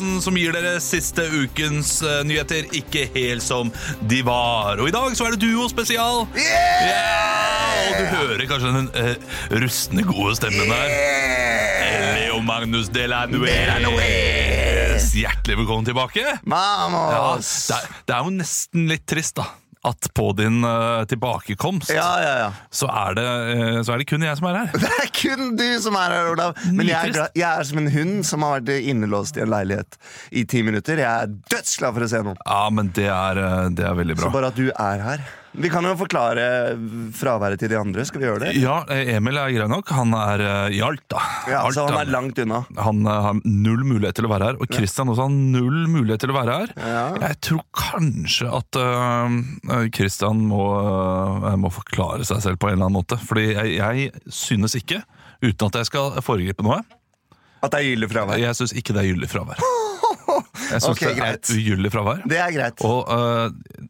podkasten som gir dere siste ukens eh, nyheter ikke helt som de var. Og i dag så er det Duo-spesial. Yeah! Og du hører kanskje den uh, rustne, gode stemmen der. Leo Magnus de la Delanuez. Hjertelig velkommen tilbake. Ja, Vamos! det, er, det er jo nesten litt trist, da. At på din uh, tilbakekomst Ja, ja, ja. så, er det, uh, så er det kun jeg som er her. Det er kun du som er her, Olav. Men jeg er, jeg er som en hund som har vært innelåst i en leilighet i ti minutter. Jeg er dødsglad for å se noen. Ja, men det er, eh, det er veldig Så bare at du er her. Vi kan jo forklare fraværet til de andre. Skal vi gjøre det? Ja, Emil er grei nok. Han er eh, i Alta. Ja, altså Han er langt unna. Han eh, har null mulighet til å være her, og Christian også har null mulighet til å være her. Ja. Jeg tror kanskje at uh, Christian må, uh, må forklare seg selv på en eller annen måte. Fordi jeg, jeg synes ikke, uten at jeg skal foregripe noe, At det er gyldig fravær. jeg synes ikke det er gyldig fravær. Jeg synes okay, det greit. er ugyldig fravær. Det er greit. Og, øh,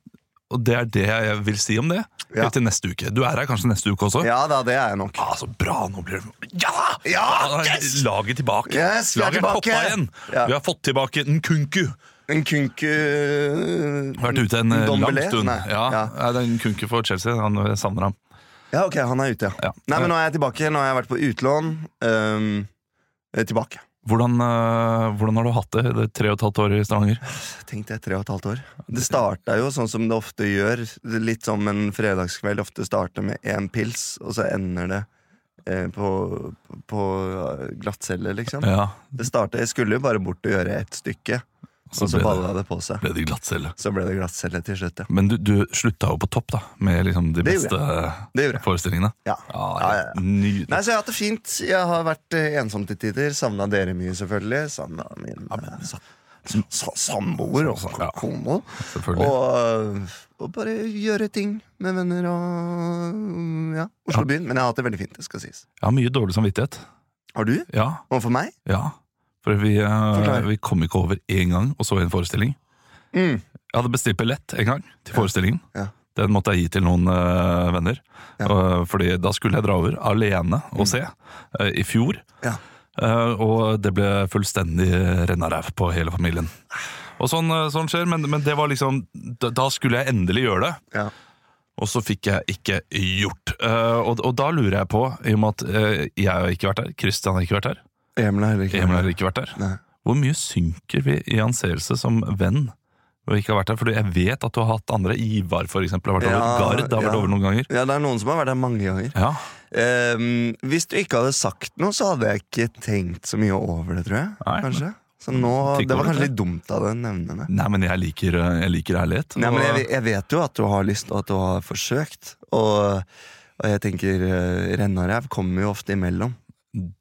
og det er det jeg vil si om det. Ja. Til neste uke. Du er her kanskje neste uke også? Ja da, det er jeg nok. Ah, så bra! Nå blir det Ja! Ja, Ah, yes! Laget tilbake. Yes, Laget tilbake. igjen. Ja. Vi har fått tilbake Nkunku. En kunku Vært ute en Dombele? lang stund. Nei, Ja, ja. det er Nkunku for Chelsea. Han savner ham. ja, ok, han er ute, ja. Ja. Nei, men Nå er jeg tilbake. Nå har jeg vært på utlån. Eh, tilbake. Hvordan, øh, hvordan har du hatt det det tre og et halvt år i Stavanger? Tenkte jeg tre og et halvt år. Det starta jo sånn som det ofte gjør. Litt som en fredagskveld ofte starter med én pils, og så ender det eh, på, på glattcelle, liksom. Ja, Det startet, Jeg skulle jo bare bort og gjøre ett stykke, Så så balla det- det på seg. ble det glattcelle. Så ble det glattcelle til slutt, ja. Men du, du slutta jo på topp, da. Med liksom de Det beste forestillingene. Ja. Ja, Ja, ja, ja. Nydelig. Nei, så jeg har hatt det fint. Jeg har vært eh, ensom til tider. Savna dere mye, selvfølgelig. Savna min eh, sa- sa- samboer og Ja. kone. Og, og bare gjøre ting med venner og ja, Oslo-byen. Men jeg har hatt det veldig fint. det skal sies Jeg har mye dårlig samvittighet. Har du? Ja, Overfor meg? ja. For vi, eh, vi kom ikke over én gang og så en forestilling. Mm. Jeg hadde bestilt billett en gang til forestillingen. Ja. Den måtte jeg gi til noen uh, venner. Ja. Uh, fordi da skulle jeg dra over alene og se uh, i fjor. Ja. Og det ble fullstendig rennaræv på hele familien. Og sånn, sånn skjer, men, men det var liksom da, da skulle jeg endelig gjøre det. Ja. Og så fikk jeg ikke gjort. Og, og da lurer jeg på, i og med at jeg har ikke vært her, Kristian har ikke vært der, Emil har heller ikke Emil har ikke vært der, Nei. hvor mye synker vi i anseelse som venn? Og ikke har vært der, fordi Jeg vet at du har hatt andre. Ivar for eksempel, har vært Ja, over. Gard har vært over noen ganger. Ja, det er noen som har vært her mange ganger. Ja, Um, hvis du ikke hadde sagt noe, så hadde jeg ikke tenkt så mye over det, tror jeg. Nei, kanskje Så nå, Det var kanskje litt dumt av deg å nevne det. Nei, men jeg liker, eh, jeg liker ærlighet. Nei, men jeg, jeg vet jo at du har lyst, og at du har forsøkt. Og, og jeg tenker uh, Rennaræv kommer jo ofte imellom.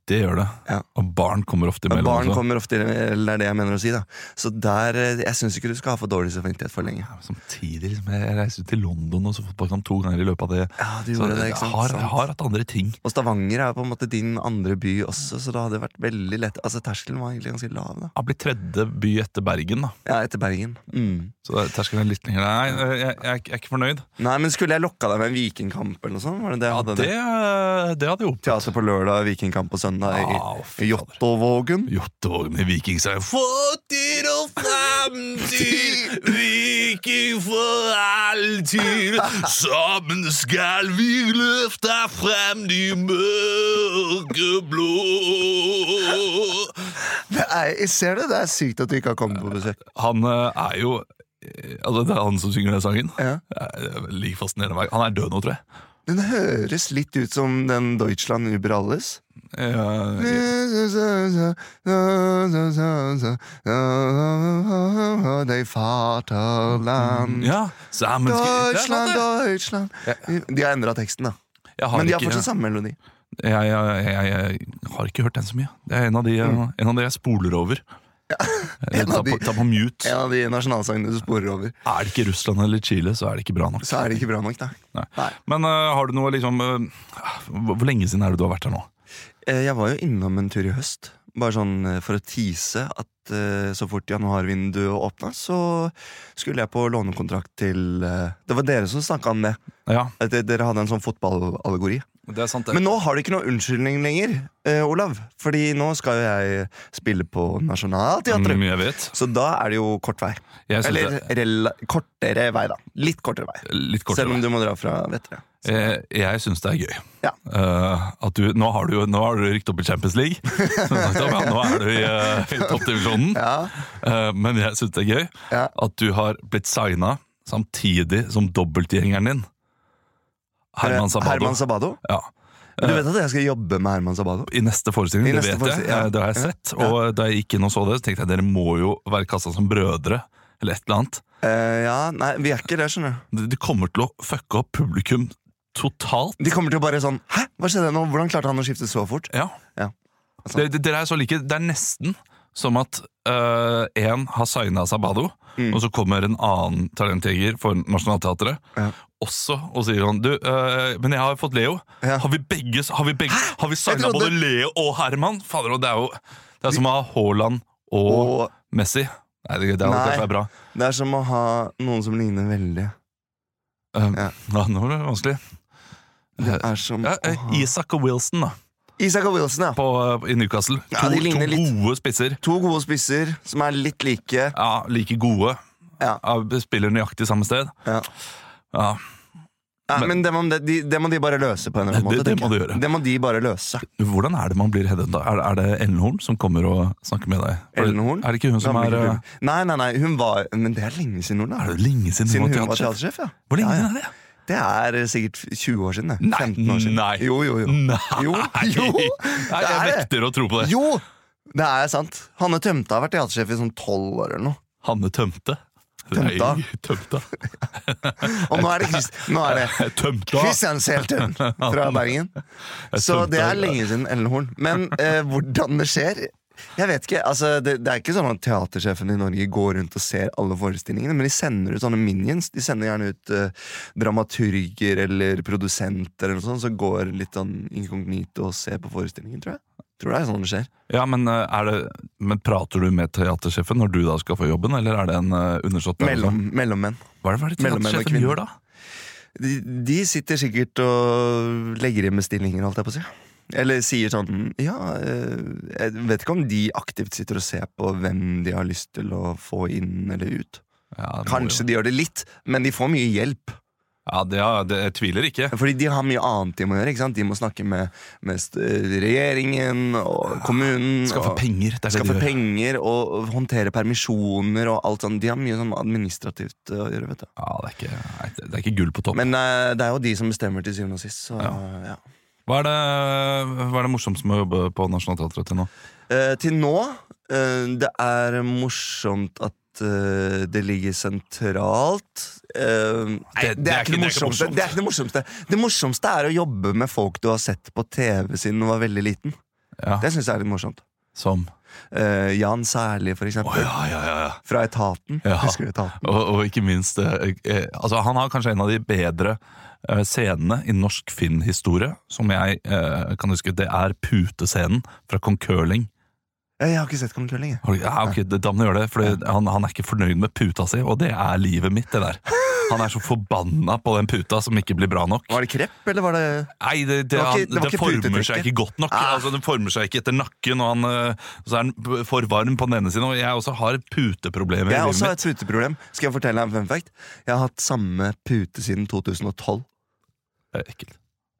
Det gjør det. Ja. Og barn kommer ofte imellom. barn kommer ofte Eller det er det jeg mener å si, da. Så der eh, Jeg syns ikke du skal ha for dårlig samvittighet for lenge. Samtidig liksom, jeg reiser til London og så fotballkamp to ganger i løpet av det. Ja, du Så det, jeg ikke sant? har, jeg har hatt andre ting. Og Stavanger er på en måte din andre by også, så da hadde det vært veldig lett Altså Terskelen var egentlig ganske lav, da. Jeg har blitt tredje by etter Bergen, da. Ja, etter Bergen. Mm. Så terskelen er litt lenger. Nei, jeg, jeg, jeg er ikke fornøyd. Nei, men skulle jeg lokka deg med en vikingkamp eller noe sånt? Var det det jeg Ja, det, det hadde hjulpet. Teater på lørdag, vikingkamp på søndag i, i fader. Jåttåvågen. Jåttåvågen med vikingsang. Fortid og fremtid, viking for alltid. Sammen skal vi løfte frem de mørke blå. Det er, jeg ser det, det er sykt at du ikke har kommet på besøk. Han eh, er jo eh, Altså, det er han som synger den sangen. Ja. Like fascinerende Han er død nå, tror jeg. Den høres litt ut som den Deutschland über alles. Eh, De Vaterland ja, sammen Deutschland, Deutschland De har endra teksten, da. Men de har fortsatt samme melodi. jeg, jeg, jeg, jeg, har ikke hørt den så mye. Det er en av de, en av de jeg spoler over. En av ta, på, ta på mute. En av de nasjonalsangene du sporer over. Er det ikke Russland eller Chile, så er det ikke bra nok. Så er det ikke bra nok, nei. Nei. Nei. Men uh, har du noe liksom uh, Hvor lenge siden er det du har vært her nå? Eh, Jeg var jo innom en tur i høst, bare sånn for å tease at uh, så fort januarvinduet åpna, så skulle jeg på lånekontrakt til uh, Det var dere som snakka om det. Ja, At dere hadde en sånn fotballallegori. Det sant. Men nå har du ikke noe unnskyldning lenger, eh, Olav. Fordi nå skal jo jeg spille på Nationaltheatret. Mm. Så da er det jo kort vei. Eller det kortere vei, da. Litt kortere vei. litt kortere. Selv om du må dra fra Vettere. Jeg, jeg syns det er gøy. Ja. Uh, at du, nå har du jo rykt opp i Champions League. Sagt, ja, nå er du i, uh, i toppdivisjonen. Ja, Uh, men jeg syns det er gøy ja. at du har blitt signa samtidig som dobbeltgjengeren din. Herman Sabado. Eh, Herman Sabado. Ja. Du vet at jeg skal jobbe med Herman Sabado? I neste forestilling, I det vet vet jeg. ja. Eh, Det har jeg sett. Og da jeg gikk inn og så det, så tenkte jeg dere må jo være kassa som brødre. Eller et eller annet. Uh, ja, nei, vi er ikke det, skjønner du. De kommer til å fucke opp publikum totalt. De kommer til å bare sånn Hæ, hva skjedde nå? Hvordan klarte han å skifte så fort? Ja. Ja. Dere, dere er så like. Det er nesten som at én har signa Sabado, Mm. og så kommer en annen talentjeger for Nationaltheatret Ja. også og sier sånn Du, øh, men jeg har fått Leo. Ja. Har vi begge Har vi, begge, har vi signa både Leo og Herman? Fader, det er jo Det er som å ha Haaland og, Og Messi. Nei, det, det Nei. det, er bra. det er som å ha noen som ligner veldig. Uh, Ja. nå ble det vanskelig. Det er som å eh, ha Isak og Wilson da Isak og Wilson, ja. på, I Newcastle. Ja, to, de to ligner litt. gode spisser. To gode spisser som er litt like. Ja, Like gode. Ja. Ja, Spiller nøyaktig samme sted. Ja. Ja, Ja, Men- men det må, de, det må de bare løse på en eller annen måte. det det må de gjøre. Det må de bare løse. Hvordan er det man blir headhunta? Er, er det Ellenhorn som kommer og snakker med deg? Er Ellenhorn? Er det ikke hun som er kultur. Nei, nei, nei, hun var Men det er lenge siden hun, da. Er det lenge siden, Siden hun var teatersjef, ja. Hvor lenge ja, ja. er det? Det er sikkert 20 år siden. Nei, 15 år siden. nei. Jo, jo, jo. Nei! Jo, jo, Nei, jeg er nekter å tro på det. Jo! Det er sant. Hanne Tømte har vært teatersjef i sånn tolv år eller noe. Hanne Tømte. Tømta. Nei, Tømta. Og nå er det, Christ, nå er det. Christian Seltun fra Bergen. Så det er lenge siden Ellenhorn. Men eh, hvordan det skjer jeg vet ikke, altså det, det er ikke sånn at Teatersjefen i Norge går rundt og ser alle forestillingene, men de sender ut sånne minions. De sender gjerne ut uh, dramaturger eller produsenter eller noe sånt, som går litt sånn inkognito og ser på forestillingen, tror jeg. Tror det er sånn det skjer. Ja, men, er det, men prater du med teatersjefen når du da skal få jobben, eller er det en uh, undersått Mellom, mellommenn. Hva er det, hva er det teatersjefen gjør da? De, de sitter sikkert og legger inn bestillinger, holdt jeg på å si. Eller sier sånn Ja, eh, jeg vet ikke om de aktivt sitter og ser på hvem de har lyst til å få inn eller ut. Ja, Kanskje de gjør det litt, men de får mye hjelp. Ja, det, ja, det, jeg tviler ikke. Fordi de har mye annet de må gjøre. ikke sant? De må snakke med, med regjeringen og kommunen. Skaffe penger. Det er det Skaffe de gjør. penger og og håndtere permisjoner og alt sånt. De har mye sånn administrativt å gjøre. vet du Ja, det er, ikke, det er ikke gull på topp. Men uh, det er jo de som bestemmer til syvende og sist. Så, ja. Hva er, det, hva er det morsomste med å jobbe på Nationaltheatret til nå? Eh, til nå eh, Det er morsomt at eh, det ligger sentralt. Nei, Det- er ikke- det morsomste. Det er ikke det morsomste Det morsomste er å jobbe med folk du har sett på TV siden du var veldig liten. Ja, Det syns jeg er litt morsomt. Som Uh, Jan Særlig, for eksempel. Oh, ja, ja, ja. Fra Etaten. Ja. Husker du Etaten? Og, og ikke minst uh, uh, altså Han har kanskje en av de bedre scenene i norsk Finn-historie som jeg eh, kan huske. Det er putescenen fra Kong Curling. Eh, Jeg har ikke sett Kong Curling. Ja, ok, det- Da må du gjøre det, for han, han er ikke fornøyd med puta si, og det er livet mitt. det der Han er så forbanna på den puta som ikke blir bra nok. Var det krepp, eller var det Nei, det, det, Det ikke- det det former seg ikke godt nok. Ah. Altså, det former seg ikke etter nakken, og han, eh, så er han for varm på den ene siden. Og jeg også har puteproblemer Jeg har også et puteproblem. Skal jeg fortelle deg en fun fact? Jeg har hatt samme pute siden 2012. Det er ekkelt.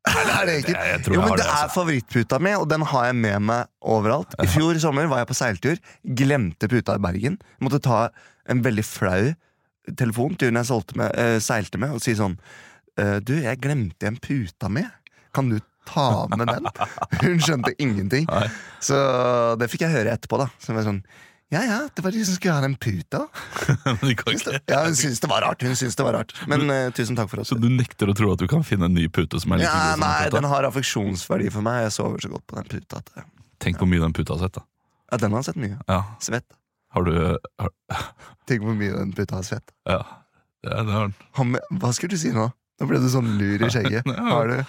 Nei, det er ikke. Jeg- jeg Jo, men det det, er altså. favorittputa mi, og den har jeg med meg overalt. I fjor sommer var jeg på seiltur, glemte puta i Bergen. Måtte ta en veldig flau telefon til hun jeg solgte med, uh, seilte med, og si sånn uh, Du, jeg glemte en puta mi. Kan du ta med den? Hun skjønte ingenting. Så det fikk jeg høre etterpå, da. Så jeg var sånn Ja ja, det var de som skulle ha den puta. Men det kan ikke. Ja, hun syntes det var rart. Hun syntes det var rart Men eh, tusen takk for oss. Så du nekter å tro at du kan finne en ny pute som er like Ja, god som nei, den den har affeksjonsverdi for meg. Jeg sover så godt på den puta. At, eh, Tenk hvor mye den puta har sett. da ja, den har sett mye. Ja, Svett. Har du har, Tenk hvor mye den puta har svett. Ja, ja det har den. Han med, hva skulle du si nå? Nå ble du sånn lur i skjegget. Har du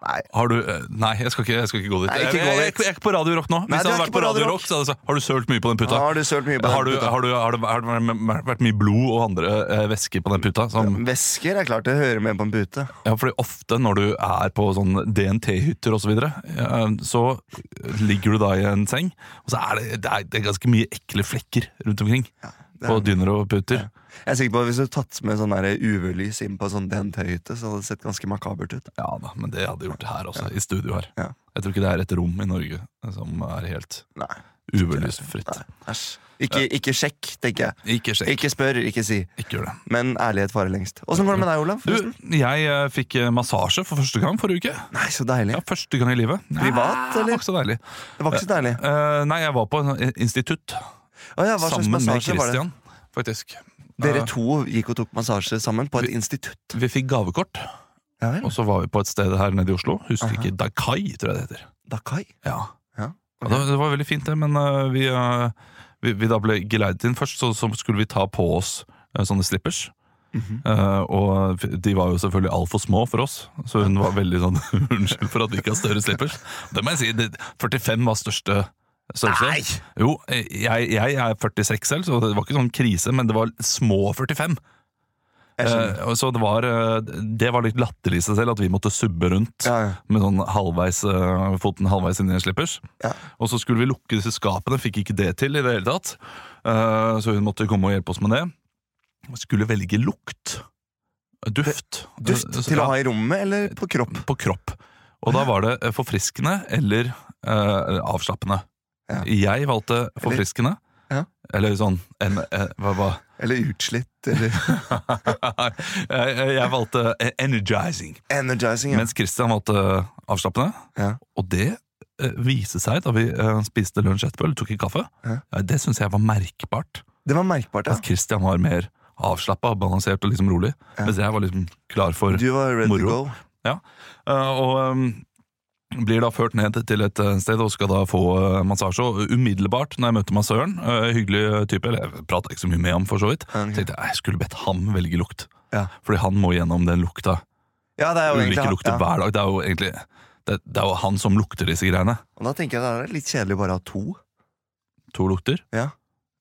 Nei. Har du eh, Nei, jeg skal ikke, jeg skal ikke gå dit. Nei, ikke gå jeg, jeg, jeg er ikke på Radio Rock nå. Hvis nei, jeg hadde vært på på Radio Rock, Rock, så hadde jeg sagt Har du sølt mye på den puta? Har du sølt mye på Har, du, puta? har, du, har, det, har det vært- mye blod og andre eh, væsker på den puta? Som, Væsker er klart det hører med på en pute. ja, fordi ofte når du er på sånn DNT-hytter osv., så, videre, ja, så ligger du da i en seng, og så er det, det, er, det er ganske mye ekle flekker rundt omkring. på er- dyner og puter. Jeg er sikker på at Hvis du hadde tatt med sånn der UV-lys inn på sånn DNT-hytte, så hadde det sett ganske makabert ut. Ja da, men det hadde gjort gjort her også, i studio her. Ja. Jeg tror ikke det er et rom i Norge som er helt Nei, UV-lysfritt. Ikke, ikke sjekk, tenker jeg. Ikke sjekk. Ikke spør, ikke si. Ikke gjør det. Men ærlighet varer lengst. Åssen går det med deg, Olav? Du, jeg eh, fikk eh, massasje for første gang forrige uke. Nei, så deilig. Ja, Første gang i livet. Privat, eller? Det var ikke så deilig. Det var ikke så deilig. Uh, nei, jeg var på en institutt Oh, ja, hva slags sammen med Christian, var det? Faktisk. Dere to gikk og tok massasje sammen på et institutt. Vi fikk gavekort, Ja og så var vi på et sted her nede i Oslo. Husker Aha. ikke Dakai, tror jeg det heter. Dakai? Ja. Ja, okay. det, det var veldig fint, det, men uh, vi, uh, vi, vi da ble geleidet inn først, så, så skulle vi ta på oss uh, sånne slippers. Mm -hmm. uh, og de var jo selvfølgelig altfor små for oss, så hun var veldig sånn Unnskyld for at vi ikke har større slippers. Det må jeg si, 45 var største størrelse. Nei! Jo, jeg, jeg er 46 selv, så det var ikke sånn krise, men det var små 45. Eh, så det var, eh, det var litt latterlig i seg selv at vi måtte subbe rundt Ja, ja. med sånn halvveis, eh, foten halvveis inn i en slippers. Ja. Og så skulle vi lukke disse skapene, fikk ikke det til i det hele tatt. Eh, så hun måtte komme og hjelpe oss med det. Skulle velge lukt. Duft. Duft Eh, til å ha i rommet eller på kropp? På kropp. Og da var det forfriskende eller eh, avslappende. Ja. Jeg valgte forfriskende. Ja. Eller sånn en, en, hva, hva? Eller utslitt? Eller jeg, jeg valgte eh, energizing. energizing? Ja. Mens Christian valgte avslappende. Ja. Og det eh, viste seg da vi eh, spiste lunsj etterpå, eller tok en kaffe, Ja. ja, det syns jeg var merkbart. Det var merkbart, ja. At Christian var mer avslappa, balansert og liksom rolig. Ja. Mens jeg var liksom klar for Du var ready Moro. to go. Eh, og um, blir da ført ned til et eh, sted og skal da få eh, massasje. Og umiddelbart når jeg møter massøren, eh, hyggelig type, eller jeg prata ikke så mye med ham, for så vidt, okay. tenkte jeg jeg skulle bedt ham velge lukt. Ja. Fordi han må gjennom den lukta. Ja, det er jo Ulike egentlig lukter ja. hver dag. Det er jo egentlig det, det er jo han som lukter disse greiene. Og da tenker jeg det er litt kjedelig bare å ha to. To lukter. Ja.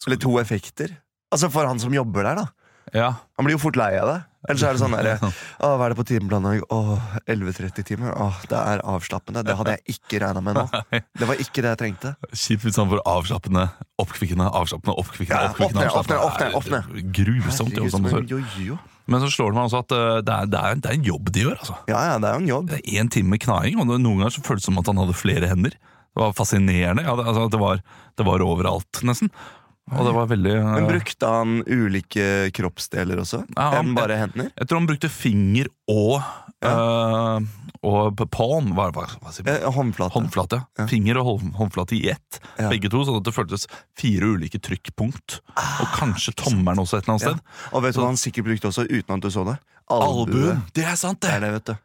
Eller to effekter. Altså for han som jobber der, da. Ja. Han blir jo fort lei av det. Ellers er det sånn derre Å, hva er det på timeplanen i dag? Å, 11.30-timer. Å, det er avslappende. Det hadde jeg ikke regna med nå. Det var ikke det jeg trengte. Kjipt hvis han får avslappende, oppkvikkende, avslappende, oppkvikkende. Ja, oppkvikkende, åpne, avslappende. åpne, åpne, Det er Grusomt. Herregud, jobb. Men så slår det meg også at eh, det er, det, er, det er en jobb de gjør. altså. Ja, ja, det er jo en jobb. Det er én time med knaing, og noen ganger så føltes det som at han hadde flere hender. Det var fascinerende. Ja, det, altså, det, var, det var overalt, nesten. Og det var veldig eh, Men brukte han ulike kroppsdeler også? Ja, han- Enn bare hender? Jeg tror han brukte finger og eh, Og palm, hva, hva, hva sier man? Eh, håndflate. Håndflate. Ja. Finger og hånd- håndflate i ett. Ja. Begge to, sånn at det føltes fire ulike trykkpunkt. og kanskje tommelen også et eller annet Ja. sted. Og vet du hva han sikkert brukte også, uten at du så det? Albuen! Det er sant, Det er det! det, vet du.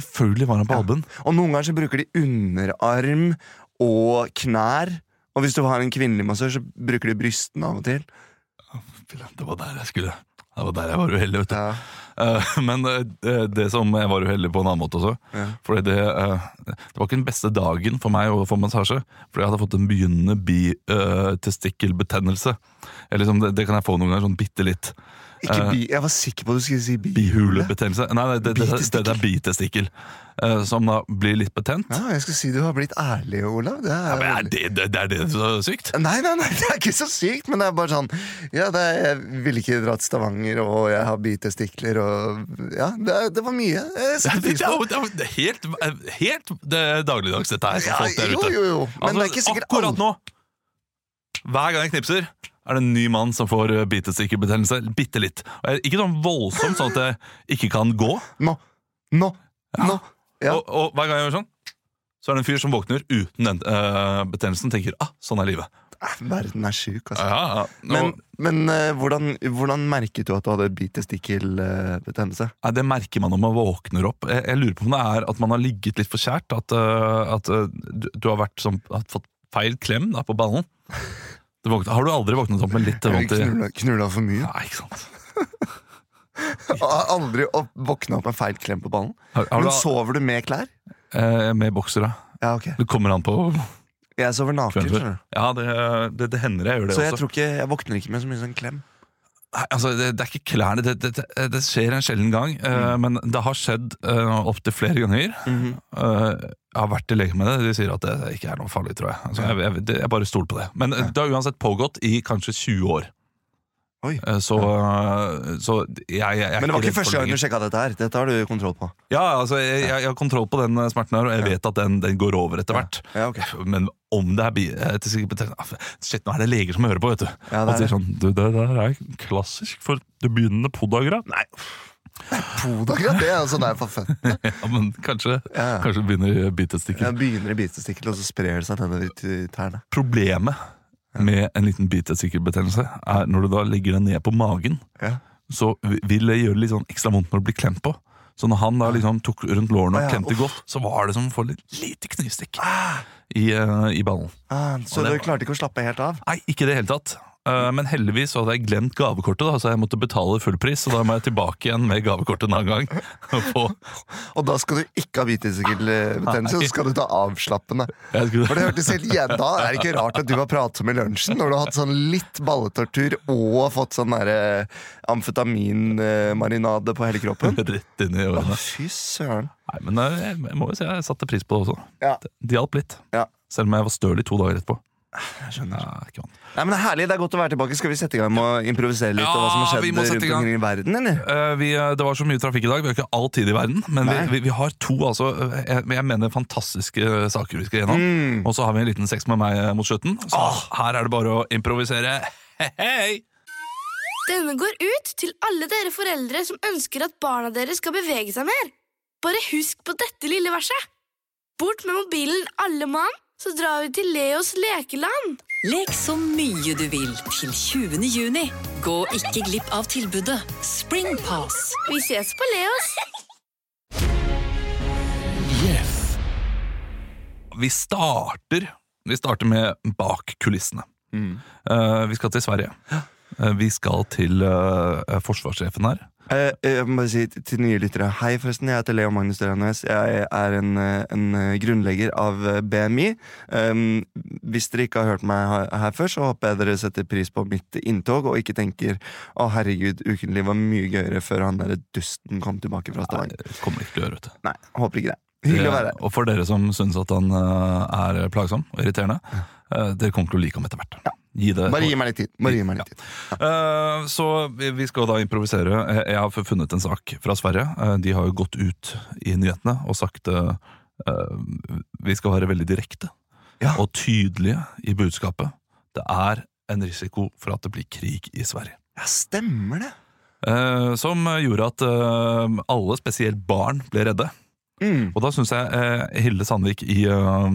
Selvfølgelig var han på Ja. albuen. Og noen ganger så bruker de underarm og knær. Og hvis du har en kvinnelig massør, så bruker de brystene av og til. Det var der jeg skulle. Det var der jeg var uheldig. vet du. Ja. Eh, Men eh, det- det som jeg var uheldig på en annen måte også Ja. Fordi det, eh, det var ikke den beste dagen for meg å få massasje. Fordi jeg hadde fått en begynnende bi-testikkelbetennelse. liksom, det, det kan jeg få noen ganger, sånn bitte litt. Ikke Eh, bi, jeg var sikker på at du skulle si bihule. Bihulebetennelse. Nei, nei det, det, det, det er bitestikkel. eh, Som da blir litt betent. Ja, jeg skal si du har blitt ærlig, Olav. Det er, Men er det, det, det er det som er sykt? Nei, nei, nei, det er ikke så sykt, men det er bare sånn Ja, det er, jeg ville ikke dra til Stavanger, og jeg har bitestikler, og Ja, det, er, det var mye. Jeg Det setter er, pris det på jo- det er helt, helt det er dagligdags, dette her. Ja, folk der jo, ute. jo, jo. Men Altså, det er ikke sikkert akkurat nå, hver gang jeg knipser, er det en ny mann som får bitestikkerbetennelse. bitestikkelbetennelse. Bitte litt. Ikke sånn voldsomt, sånn at jeg ikke kan gå. Nå! Nå! Nå! Ja. Og, og hver gang jeg gjør sånn, så er det en fyr som våkner uten den uh, betennelsen. Tenker ah, sånn er livet. Eh, Verden er sjuk, altså. Ja, ja. Men, men uh, hvordan, hvordan merket du at du hadde bitestikkelbetennelse? Uh, det merker man når man våkner opp. Jeg, jeg lurer på om det er at man har ligget litt for kjært. At, uh, at eh, du, du har vært som, har fått feil klem da, på ballen. Du våkner, har du aldri våknet opp med litt vondt i Knulla, for mye? Nei, ikke sant. Har aldri opp, våkna opp med feil klem på ballen? Har, har Men du, sover du med klær? Eh, med boksere. Ja, ok Det kommer an på Jeg sover naken, skjønner du. Ja, det, det, det hender jeg gjør det Så jeg også. tror ikke, jeg våkner ikke med så mye sånn klem. Altså, det, det er ikke klærne, det, det, det, skjer en sjelden gang. Mm. uh, men det har skjedd uh, opptil flere ganger. Mm -hmm. uh, jeg har vært i lege med det, de sier at det ikke er noe farlig, tror jeg. Altså, jeg, jeg, jeg bare stoler på det. Men eh, det har uansett pågått i kanskje 20 år. Eh, så, eh, så jeg, jeg, jeg Men det var ikke første gang du sjekka dette her. Dette har du kontroll på. Ja, altså, jeg, jeg, har kontroll på den eh, smerten her, og jeg vet at den, den går over etter hvert. Ja, okay. Men om det er ah, Shit, nå er det leger som hører på, vet du. Ja, det er sier sånn Du, det der er klassisk for det begynnende podagra. Nei, Podagra, det er altså der for føttene. Ja, men kanskje, Ja. kanskje begynner begynner bitestikkel. Ja, begynner i bitestikkel, og så sprer det seg nedover i tærne. Problemet med en liten bitestikkelbetennelse er når du da legger den ned på magen, Ja. så vil det gjøre litt sånn ekstra vondt når du blir klemt på. Så når han da liksom tok rundt lårene og ja, klemte uff. godt, så var det som å få litt lite knivstikk i, uh, i ballen. Ah, så du klarte ikke å slappe helt av? Nei, ikke i det hele tatt. Eh, Men heldigvis så hadde jeg glemt gavekortet, da, så jeg måtte betale full pris. Så da må jeg tilbake igjen med gavekortet en annen gang. Og da skal du ikke ha bitestikkelbetennelse, så skal du ta avslappende. Skulle- For det hørtes helt igjen Da er det ikke rart at du var pratsom i lunsjen når du har hatt sånn litt balletortur og fått sånn derre amfetaminmarinade på hele kroppen. Rett inn i årene. fy søren. Nei, men eh, jeg, jeg må jo si jeg satte pris på det også. Ja. Det, det hjalp litt. Ja. Selv om jeg var støl i to dager etterpå. Jeg skjønner. Ja. Nei, men det er Herlig, det er godt å være tilbake. Skal vi sette i gang med å improvisere litt? Ja, og hva som har vi skjedd må sette rundt i gang. omkring i verden, eller? Uh, vi, eh, det var så mye trafikk i dag. Vi har ikke all tid i verden. Men vi, vi, vi har to altså, eh, jeg, jeg mener fantastiske saker vi skal gjennom. Mm. Og så har vi en liten sex med meg mot slutten. Så her er det bare å improvisere. Hei, hei! Denne går ut til alle dere foreldre som ønsker at barna deres skal bevege seg mer. Bare husk på dette lille verset. Bort med mobilen alle mann, så drar vi til Leos lekeland. Lek så mye du vil til 20. juni. Gå ikke glipp av tilbudet Springpass. Vi ses på Leos. Vi starter, vi starter med bak kulissene. Mm. Uh, vi skal til Sverige. Uh, vi skal til uh, forsvarssjefen her. Eh, jeg må bare si til nye lyttere Hei, forresten. Jeg heter Leo Magnus Døranes. Jeg er en, eh, en eh, grunnlegger av eh, BMI. Um, hvis dere ikke har hørt meg her, før, så håper jeg dere setter pris på mitt inntog, og ikke tenker 'Å, herregud, Ukentlig var mye gøyere før han derre dusten kom tilbake fra Nei, Stavanger'. det kommer ikke til å gjøre, vet du. Nei, håper ikke det. Hyggelig å være her. Og for dere som syns at han eh, er plagsom og irriterende, eh, dere kommer til å like ham etter hvert. Gi det Bare gi meg litt tid. Bare gi meg litt tid. Eh, så vi skal da improvisere. Eh, Jeg har funnet en sak fra Sverige. Eh, De har jo gått ut i nyhetene og sagt uh, vi skal være veldig direkte Ja. og tydelige i budskapet. Det er en risiko for at det blir krig i Sverige. Ja, stemmer det. Uh, som gjorde at alle, spesielt barn, ble redde. Mm. Og da syns jeg eh, Hilde Sandvik i eh,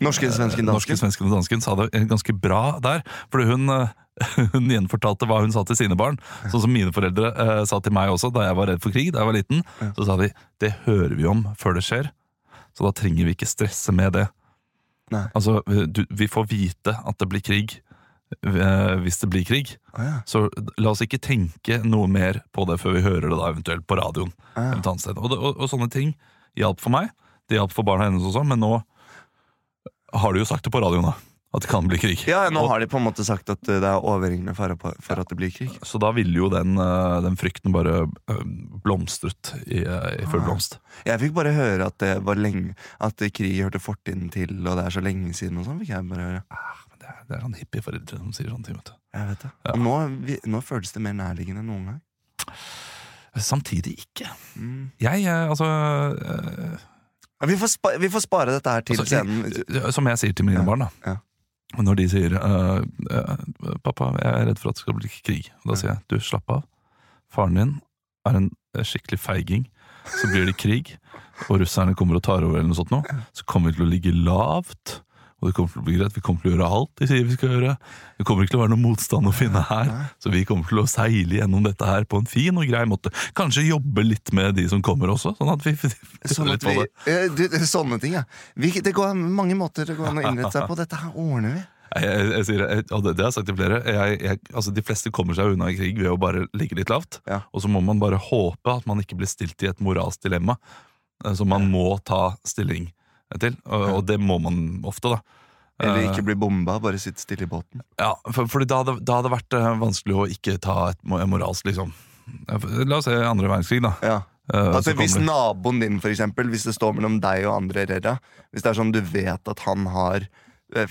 Norske, svensken, Norske, dansken. svensken dansken sa det ganske bra der. Fordi hun, eh, hun gjenfortalte hva hun sa til sine barn. Sånn som mine foreldre eh, sa til meg også da jeg var redd for krig da jeg var liten. Så sa de det hører vi om før det skjer, så da trenger vi ikke stresse med det. Nei. Altså, du, Vi får vite at det blir krig eh, hvis det blir krig. Å, ja. Så la oss ikke tenke noe mer på det før vi hører det da eventuelt på radioen. Ja. annet sted. Og, og, og sånne ting hjalp for meg. Det hjalp for barna hennes også, men nå har de jo sagt det på radioen da, at det kan bli krig. ja, nå Og- har de på en måte sagt at uh, det er overhengende fare på- for at det blir krig. Så da ville jo den, eh, den frykten bare eh, blomstret i, eh, i full blomst. Jeg fikk bare høre at det var lenge At krig hørte fortiden til, og det er så lenge siden. og sånn fikk jeg bare høre Men Det er, det er sånn hippieforeldre som sier sånne ting. vet du. Jeg vet det Ja. Og nå, vi, nå føles det mer nærliggende enn noen gang. Samtidig ikke. Mm. Jeg, eh, altså øh, Ja, vi, får vi får spare dette her til Altså, scenen. Som jeg sier til mine Ja, barn, da. ja. Når de sier øh, øh, 'Pappa, jeg er redd for at det skal bli krig', da sier jeg 'du, slapp av'. Faren din er en eh, skikkelig feiging. Så blir det krig, og russerne kommer og tar over, eller noe sånt noe, så kommer vi til å ligge lavt. Og det kommer til å bli greit, Vi kommer til å gjøre alt de sier vi skal gjøre. Det kommer ikke til å være noen motstand å finne her. Så vi kommer til å seile gjennom dette her på en fin og grei måte. Kanskje jobbe litt med de som kommer også, sånn at vi Sånn at vi, det. eh, du, sånne ting, ja. Vi, det går mange måter det går an å innrette seg på. Dette her ordner vi. Jeg, jeg, sier, jeg, og det, det har jeg sagt til flere. Jeg, altså de fleste kommer seg unna i krig ved å bare ligge litt lavt. Ja. Og så må man bare håpe at man ikke blir stilt i et moralsk dilemma så som man må ta stilling til. Og, og det må man ofte, da. Eller Eh, ikke bli bomba, bare sitte stille i båten. Ja, for, for da hadde, da hadde det vært eh, vanskelig å ikke ta et mo- moralsk, liksom. La oss se andre verdenskrig, da. Ja. Eh, Altså Hvis naboen din, for eksempel, hvis det står mellom deg og andre Herrera Hvis det er sånn du vet at han har eh,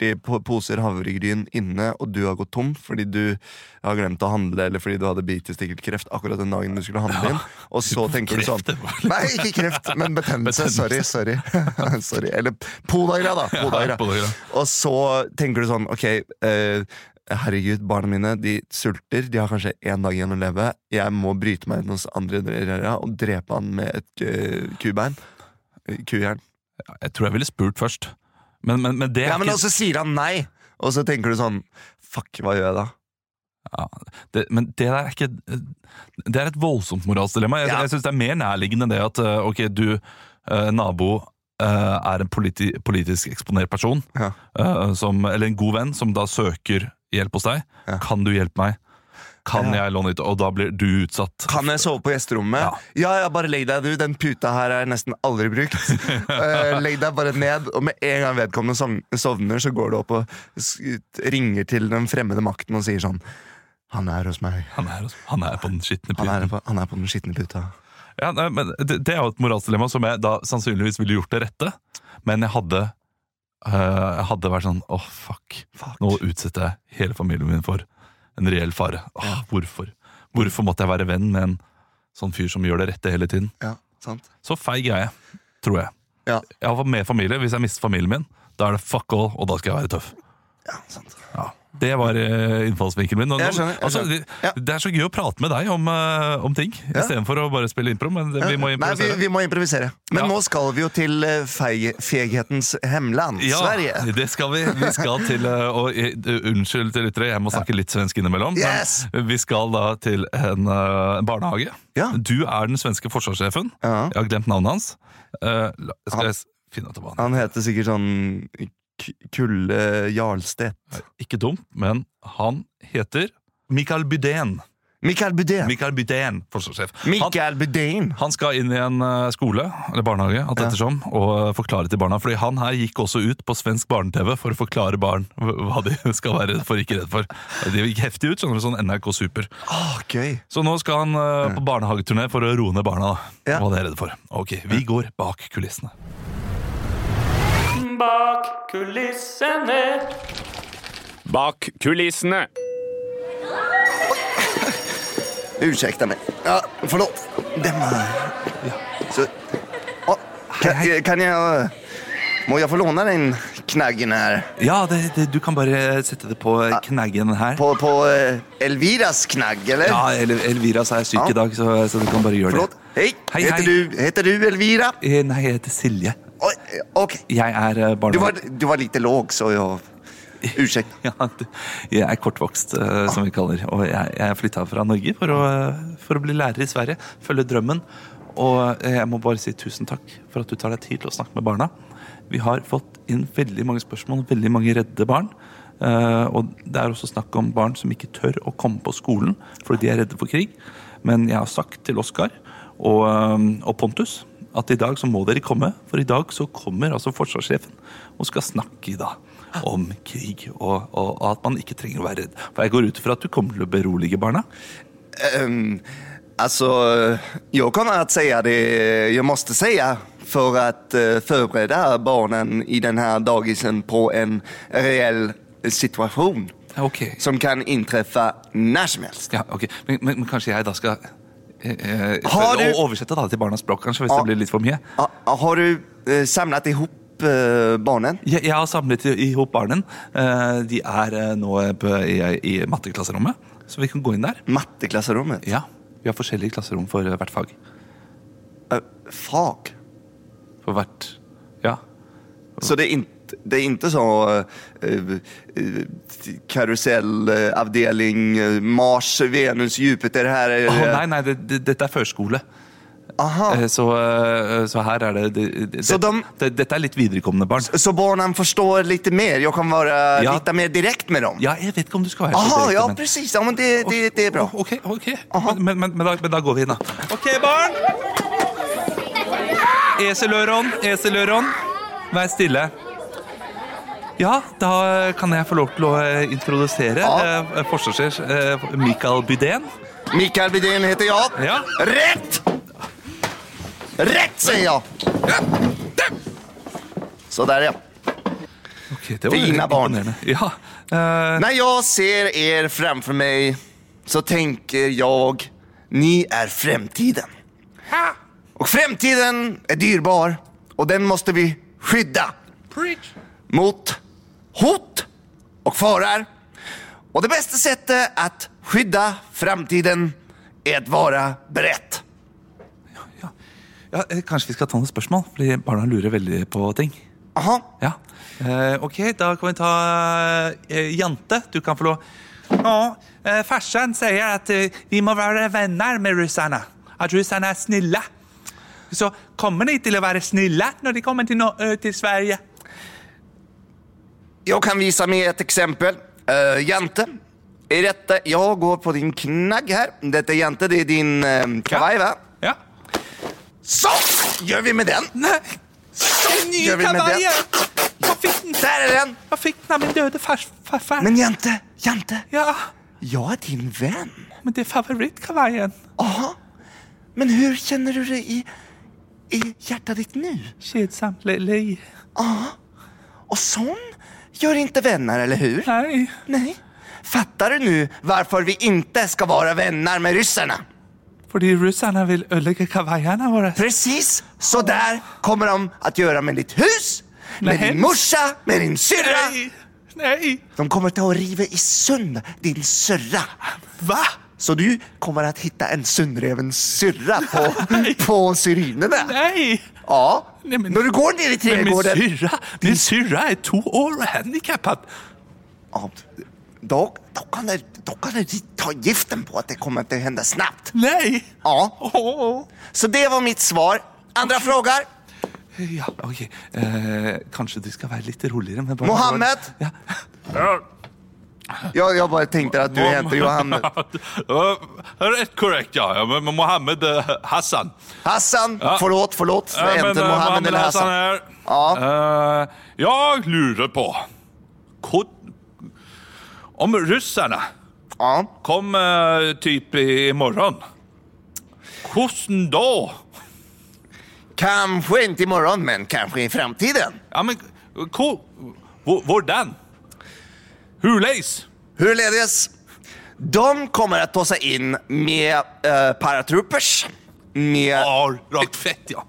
40 poser havregryn inne, og du har gått tom fordi du har glemt å handle, eller fordi du hadde bitestikkelkreft akkurat den dagen du skulle handle inn, og så tenker du sånn Nei, ikke kreft, men betennelse. Sorry. sorry, sorry. Eller podagra, da. Podagra. Og så tenker du sånn, ok eh, Herregud, barna mine de sulter, de har kanskje én dag igjen å leve. Jeg må bryte meg inn hos andre og drepe han med et uh, kubein. Eh, Kujern. Jeg tror jeg ville spurt først. Men, men, men det er Ja, men ikke også sier han nei! Og så tenker du sånn Fuck, hva gjør jeg da? ja, det, Men det er ikke Det er et voldsomt moralsk dilemma. Jeg, Ja. jeg synes det er mer nærliggende det at eh, ok, du, eh, nabo, eh, er en politi politisk eksponert person, Ja. eh, som, eller en god venn, som da søker hjelp hos deg. Ja. Kan du hjelpe meg? Kan jeg låne ut? Og da blir du utsatt. Kan jeg sove på gjesterommet? Ja. Ja, bare legg deg, du. Den puta her er nesten aldri brukt. Eh, legg deg bare ned, og med en gang vedkommende sovner, så går du opp og ringer til den fremmede makten og sier sånn Han er hos meg. Han er, han er på den skitne Han er på, han er på den skitne puta. Ja, nei, men det, det er jo et moralsk dilemma som jeg da sannsynligvis ville gjort det rette. Men jeg hadde øh, Jeg hadde vært sånn åh, fuck. Fuck. Nå utsetter jeg hele familien min for en reell fare. Åh, Hvorfor? Hvorfor måtte jeg være venn med en sånn fyr som gjør det rette hele tiden? Ja, sant? Så feig er jeg, tror jeg. Ja, Iallfall med familie. Hvis jeg mister familien min, da er det fuck all, og da skal jeg være tøff. ja sant. Ja, Det var eh, innfallsvinkelen min. Nå, Jeg skjønner, jeg altså, skjønner. det, det er så gøy å prate med deg om, eh, om ting, Ja. istedenfor å bare spille impro. Men det, vi må improvisere. Nei, vi, vi må improvisere. Men Ja. nå skal vi jo til eh, feig, feghetens hemland, Ja, Sverige. det skal vi. Vi skal til og, Unnskyld til lyttere, jeg må snakke litt svensk innimellom. Yes! Men vi skal da til en eh, barnehage. Ja. Du er den svenske forsvarssjefen. Jeg har glemt navnet hans. Uh, skal jeg finne ut av han Han heter sikkert sånn Kulle Jarlstedt. Ikke dumt, men han heter Mikael Bydén. Mikael Budén. Mikael Bydén, forsvarssjef. Han, Mikael Budén. han skal inn i en eh, skole, eller barnehage, alt Ja. og eh, forklare til barna. Fordi han her gikk også ut på svensk barne-TV for å forklare barn hva de skal være redd for, ikke redd for. De gikk heftig ut, skjønner du, sånn NRK Super. Ah, gøy. Så nå skal han eh, på barnehageturné for å roe ned barna. da. Ja. Hva de er redde for. Ok, vi går bak kulissene. Bak kulissene. Bak kulissene. Ursäkta meg. Ja, förlåt. Den ja. Så... Åh, kan, kan jag... eh, Må jeg få låne den knaggen her? Ja, du kan bare sette det på knaggen her. På, på eh, Elviras knagg, eller? Ja, Elviras er syk Ja. i dag, så, så du kan bare gjøre det Hei, heter, hej. Du, heter du Elvira? Eh, Nei, jeg heter Silje. Eh, Jeg er barnevakt. Du, var, du var lite låg, så jo. Unnskyld. Ja, jeg er kortvokst, eh, som vi kaller Og jeg, jeg flytta fra Norge for å, eh, for å bli lærer i Sverige. Følge drømmen. Og eh, jeg må bare si tusen takk for at du tar deg tid til å snakke med barna. Vi har fått inn veldig mange spørsmål, veldig mange redde barn. Eh, og det er også snakk om barn som ikke tør å komme på skolen fordi de er redde for krig. Men jeg har sagt til Oskar og, eh, og Pontus at i dag så må dere komme, for i dag så kommer altså forsvarssjefen og skal snakke da om krig, og, og, og at man ikke trenger å være redd. For jeg går ut ifra at du kommer til å berolige barna. Um, altså Jeg kommer å si det jeg måtte si for å forberede barna barnen i denne här dagisen på en reell situasjon. Okay. som kan inntreffe når som helst. ja, ok. Men, men, men kanskje jeg da skal eh, eh, Har du- å- oversette da til barnas språk, kanskje, hvis Ja. det blir litt for mye? Ja, har du eh, samlet ihop eh, barnen? Jeg, jeg har samlet i hop barnen. Eh, de er eh, nå på, i, i matteklasserommet, så vi kan gå inn der. Matteklasserommet? Ja, Vi har forskjellige klasserom for eh, hvert fag. Eh, fag? For hvert Ja. Så det er inte, det är inte så uh, karusellavdelning, uh, Mars, Venus, Jupiter her är Å, nei, nei, det, det, dette er førskole. Aha. Eh, Så, eh, så her er det, det, det, Så de- det Dette er litt viderekommende barn. Så barnen forstår litt mer? Jeg kan være Ja. litt mer direkte med dem? Ja, jeg vet ikke om du skal være Aha, direkte, ja men- precis. Ja, men det, det, det är bra. Ok, ok. Men, men, men, da, men da går vi inn, da. Ok, barn! Eseløron, eseløron, vær stille. Ja, da kan jeg få lov til å eh, introdusere Ja. eh, forsvarssjef eh, Mikael Bydén. Mikael Bydén heter jeg. Ja. Rett, sier jeg! jag! Så der, ja. Okay, det var Fina barn. Ja. eh, Når jeg ser dere fremfor meg, så tenker jeg ni er fremtiden. Ha. Og fremtiden er dyrbar og den måtte vi skydda mot hot och faror. Och det bästa sättet att skydda framtiden är att vara beredd. ja, eh, kanskje vi skal ta noen spørsmål, fordi barna lurer veldig på ting. Aha. Ja. Eh, ok, da kan vi ta eh, Jante. Du kan få lov. Ja, eh, farsan sier at eh, vi må være venner med russerne. At russerne er snille. Så kommer de til å være snille når de kommer til, no eh, til Sverige? Jag kan visa med ett exempel. Uh, jente. är detta, jag går på din knagg her. Dette er jente, det er din uh, kavaj va? Ja. Så gjør vi med den. Nei, Så ny gör vi med den. Der Jeg fikk den, jeg fikk den av min døde farfar. Men jente, jente. ja, Jeg er din venn. men det er favorittkavajen. Aha. Men hur kjenner du det i, i hjertet ditt nu? Kjedsamt lei. Og sån gör inte vänner, eller hur? Nei. Nej. Fattar du nu varför vi inte ska vara vänner med ryssarna? Fordi ryssarna vil ödelägga kavajerna våre. Precis så där kommer de att göra med ditt hus, med Nej. din morsa, med din syrra. Nei. Nej. De kommer att ta och riva i sund din syrra. Hva? Så du kommer att hitta en sundreven syrra på, på syrinerna. Nei. Ja, Nej, men- när du går ner i Men min trädgården. syrra, min syrra er to år og handikappad. Ja, då, då, kan det, då kan du ta giften på att det kommer att hända snabbt. Nei. Ja, Oh. så det var mitt svar. Andra frågor? Ja, ok. Eh, kanskje du skal være litt roligere. med. Mohammed? Ja. Jag, jag bara tänkte att du heter Johannes. Ja, Rett korrekt, ja. ja. Men Mohammed eh, Hassan. Hassan, Ja. forlåt förlåt. Ja, Enten eh, Mohammed eller Hassan. Ja. Eh, jeg lurer på Om russerne Ja. kommer typ i morgen Hvordan da? Kanskje ikke i imorgon, men kanskje i framtiden. Ja, men hvor, hvor, Hvordan? Huleis? Hurledes, de kommer att ta sig in med uh, paratroopers. Med... Ja, rakt fett, ja.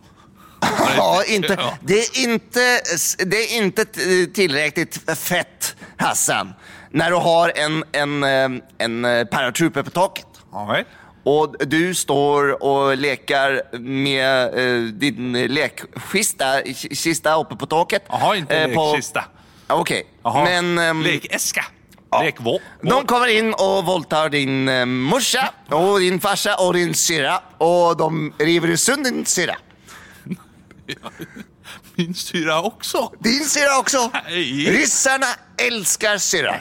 Ja, inte, det, är inte, det är inte tillräckligt fett, Hassan, när du har en, en, eh, en eh, paratrooper på taket. Ja, Och du står och lekar med eh, din lekkista kista uppe på taket. Jaha, inte Eh, på- lekkista. Aha. Men... ehm, Lekeska. Lek Lekvå. De kommer in og voldtar din eh, morsa, og din farsa og din syrra. Og de river i sund din syrra. Min syra også. Din syrra også. Nej. Ryssarna elsker syrra.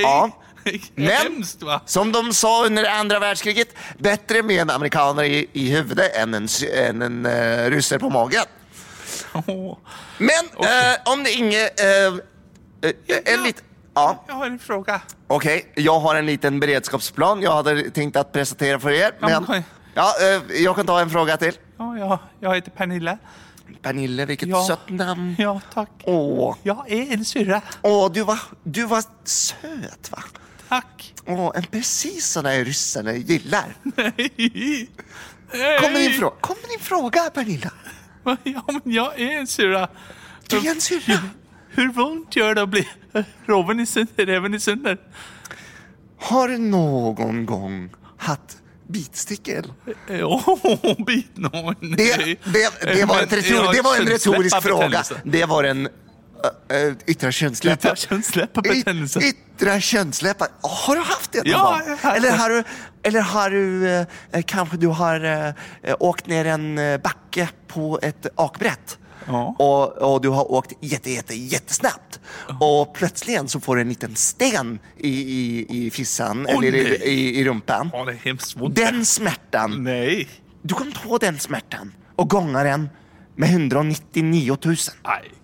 Ja. Men- Hemskt, va? Som de sa under andra världskriget, bättre med en amerikaner i, i huvudet än en, sy- än en uh, russer på magen. Men eh, om det inget... eh, eh, en liten... ja, Jeg har en fråga. okej. Jag har en liten beredskapsplan jag hade tänkt att presentera för er. men ja, eh, jag kan ta en fråga till. Ja, ja, jeg heter Pernille. Pernille, vilket Ja. søtt namn. Ja, takk. Åh, Jeg er en syrra. Å, du, var, du var søt, va? Takk. Å, en precis sån där ryssarna gillar. Nei. Kom med din, frå kom med din fråga, Pernilla. Ja, men jeg er en syrra. Du är en syrra. Hvor vondt gjør det å bli roven i sunder, reven i sunder? Har du någon gång haft bitstickor? Åh, bit nå. Det, det, det, var, ett retor, det var en retorisk fråga. Det var en uh, yttra könsläppar. Yttra könsläpparbetennelse. Yt- Yttra. Har du hatt det någon Ja, gång? Eller har du, eller har du eh, Kanskje du har eh, eh, åkt ned en bakke backe på et akbrett? Ja. Og, og, du har åkt jätte, jätte, jättesnabbt. Og plutselig så får du en liten sten i, i, i fissen oh, eller i, i, i hemskt vondt. Den smerten. Nei. du kan ta den smerten og gange den med 199 000.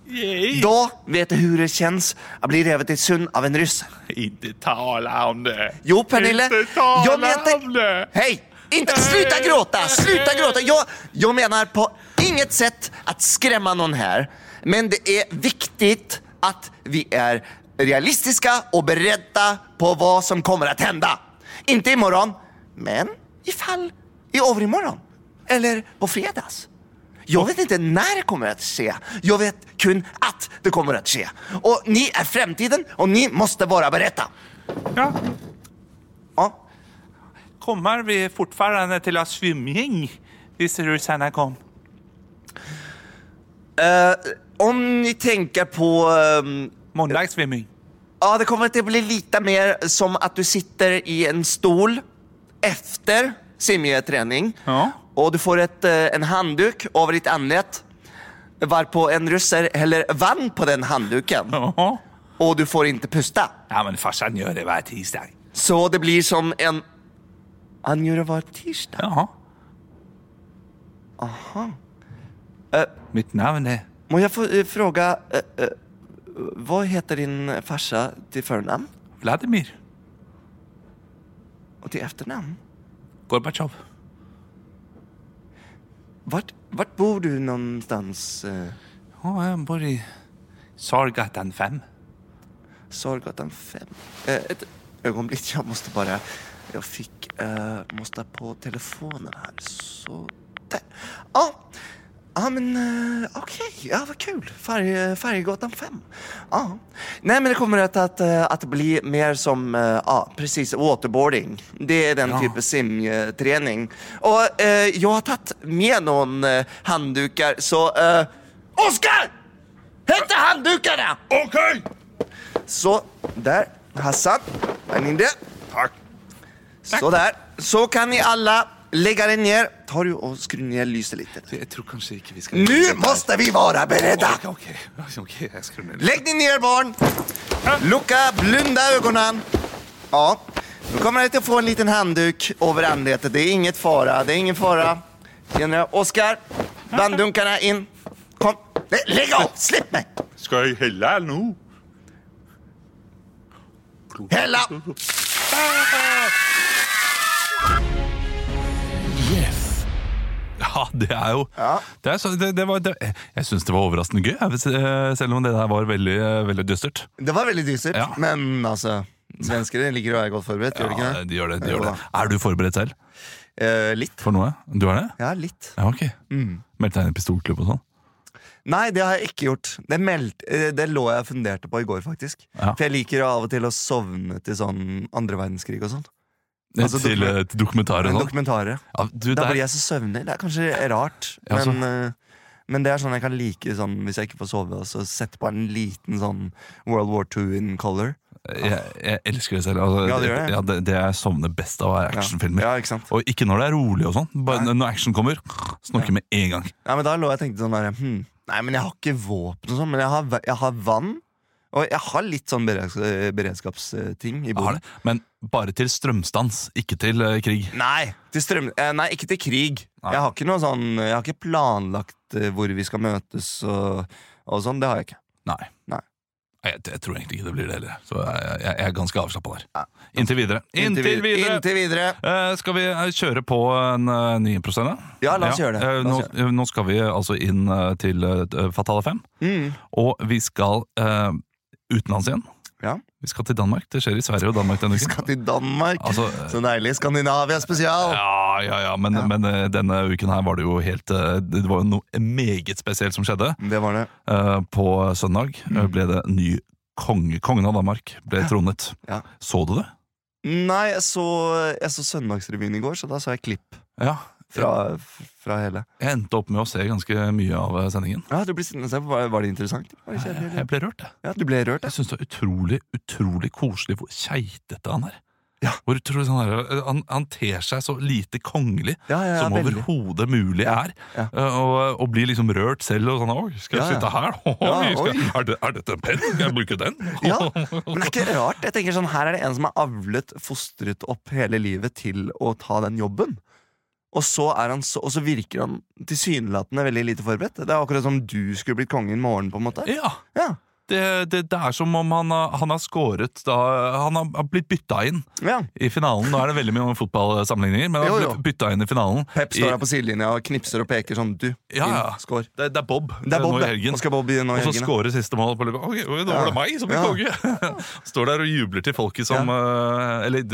Nej, Da vet du hvordan det kjennes å bli revet i sund av en russ. Ikke tala om det. Jo, Pernille. Ikke tala Jag menar om det. Hej! Inte, sluta gråta! Sluta gråta! Jag, jag menar på inget sätt att skrämma någon här. Men det är viktigt att vi är realistiska och beredda på vad som kommer att hända. Inte imorgon, men ifall i övermorgon. Eller på fredags. Jag vet inte när det kommer att ske. Jag vet kun att det kommer att ske. Och ni är framtiden och ni måste vara beredda. Ja, Ja. kommer vi fortfarande til å ha svømming hvis russerne kom? Uh, om ni tänker på... ehm, Måndagssvømming. ja, det kommer att bli lite mer som att du sitter i en stol efter simgeträning. Ja. Och du får ett, eh, en handduk over ditt anlett. Varpå en russer heller vann på den handduken. Og du får ikke pusta. Ja, men farsan gjør det hver tirsdag. Så det blir som en... Han gjør det var tisdag. Jaha. Uh, Mitt navn er må jeg få eh, fråga... uh, uh, vad heter din farsa til fornavn? Vladimir Og til efternamn? Gorbatsjov. Vart, vart bor du någonstans? Eh, Å, jeg bor i Sorgatan 5. Sorgatan 5. Eh, ett ögonblick, jag måste bara... Jag fick... Eh, måste på telefonen här. Så där. Ja, ja men eh, okej. Ja, vad kul. Färg, fem. 5. Ja. Nej, men det kommer att, att, eh, att bli mer som, eh, ja, precis, waterboarding. Det är den Ja. typen simtrening. simträning. Och eh, jag har tagit med någon eh, handdukar, så... Eh, Oskar! Hämta handdukarna! OK! Så, der. Hassan, vær in det. Takk. Så kan ni alla lägga den ned. Tar du og skruvar ned lyset litt. Jeg tror kanskje ikke vi skal Nu måste vi være beredda! Ok, ok, okay jeg skrur ned litt. Lägg dig ner barn! Lucka, blunda øynene. Ja, Nå kommer dere til å få en liten handduk over ansiktet. Det er inget fara, det er ingen fara. Oskar, vanndunkene in. Kom, Legg lägg av! Slipp meg! Skal jeg helle nå? Hälla! Ja, det er jo Ja. det er så, det, det var, Jeg syns det var overraskende gøy, eh, selv om det der var veldig, eh, veldig dystert. Det var veldig dystert, Ja. men altså Svensker liker å være godt forberedt, gjør de ikke det? de gjør det, de gjør det. Er du forberedt selv Eh, litt. for noe? Du er det? Ja, litt. Ja, ok. Mm. Meldte deg inn i pistolklubb og sånn? Nei, det har jeg ikke gjort. Det, meldt, eh, det lå jeg og funderte på i går, faktisk. Ja. For jeg liker av og til å sovne til sånn andre verdenskrig og sånn. Altså, til, dokumen- eh, til dokumentarer og sånn? Dokumentarer. Ja, du, Da blir jeg så søvnig. Det er kanskje rart, Ja, så- men, eh, men det er sånn jeg kan like sånn, hvis jeg ikke får sove, og så sette på en liten sånn World War II in color. jeg, jeg elsker det selv. Altså, Ja, det det. Ja, det, det jeg sovner best av, er actionfilmer. Ja, ikke? Og ikke når det er rolig og sånn. Bare når action kommer, snorker med en gang. Ja, men da lå jeg og tenkte sånn der, hm, Nei, men jeg har ikke våpen og sånn, men jeg har, jeg har vann. Og jeg har litt sånn beredskaps, beredskapsting i Jeg har boden. det. Men bare til strømstans, ikke til uh, krig. Nei, til strøm, uh, nei, ikke til krig. Nei. Jeg har ikke noe sånn Jeg har ikke planlagt uh, hvor vi skal møtes og, og sånn. Det har jeg ikke. Nei. Nei. Jeg, jeg tror egentlig ikke det blir det heller. Så jeg, jeg, jeg er ganske avslappa der. Ja. Inntil videre. Inntil videre! Inntil videre. Uh, skal vi eh, kjøre på en uh, ny improscene? Ja, la oss gjøre det. Eh, nå, oss eh, nå skal vi altså inn eh, til eh, Fatale 5, Mm. og vi skal uh, utenlands igjen. Ja. Vi skal til Danmark. Det skjer i Sverige og Danmark denne uken. Vi skal til Danmark. Altså, eh, Så deilig. Skandinavia spesial. ja, ja, ja, men, Ja. men eh, denne uken her var det jo helt eh, Det var jo noe meget spesielt som skjedde. Det var det. På søndag Mm. ble det ny konge. Kongen av Danmark ble tronet. Ja. Så du det? Nei, jeg så, jeg så Søndagsrevyen i går, så da så jeg klipp Ja. fra, fra hele. Jeg endte opp med å se ganske mye av eh, sendingen. Ja, du ble sittende og se på. Var, det interessant? Var det Jeg, jeg ble rørt, jeg. Ja, du ble rørt, jeg. Jeg syns det var utrolig utrolig koselig hvor keitete han er. Ja. Hvor utrolig sånn her, han, han ter seg så lite kongelig Ja, ja, som overhodet mulig er. Eh, Og, og blir liksom rørt selv. Og sånn, Oi, skal jeg sitte her? Oi, skal, er, det, er dette en penn? Skal jeg bruke den? Ja, Men det er ikke rart. Jeg tenker sånn, Her er det en som er avlet, fostret opp hele livet til å ta den jobben. Og så, er han så, og så virker han tilsynelatende veldig lite forberedt. Det er akkurat som du skulle blitt konge i morgen. på en måte Ja, Ja, det, det, det er som om han, han har skåret da Han har blitt bytta inn ja. i finalen. Nå er det veldig mye om fotballsammenligninger, men han har blitt inn i finalen. Pep står her på sidelinja og knipser og peker sånn Du, Ja, inn, skår. Det, det er Bob, Det er Bob, nå i helgen. Nå i Og så skårer siste mål. På, oi, nå var det meg som ble Ja. konge! Står der og jubler til folket som eh, Eller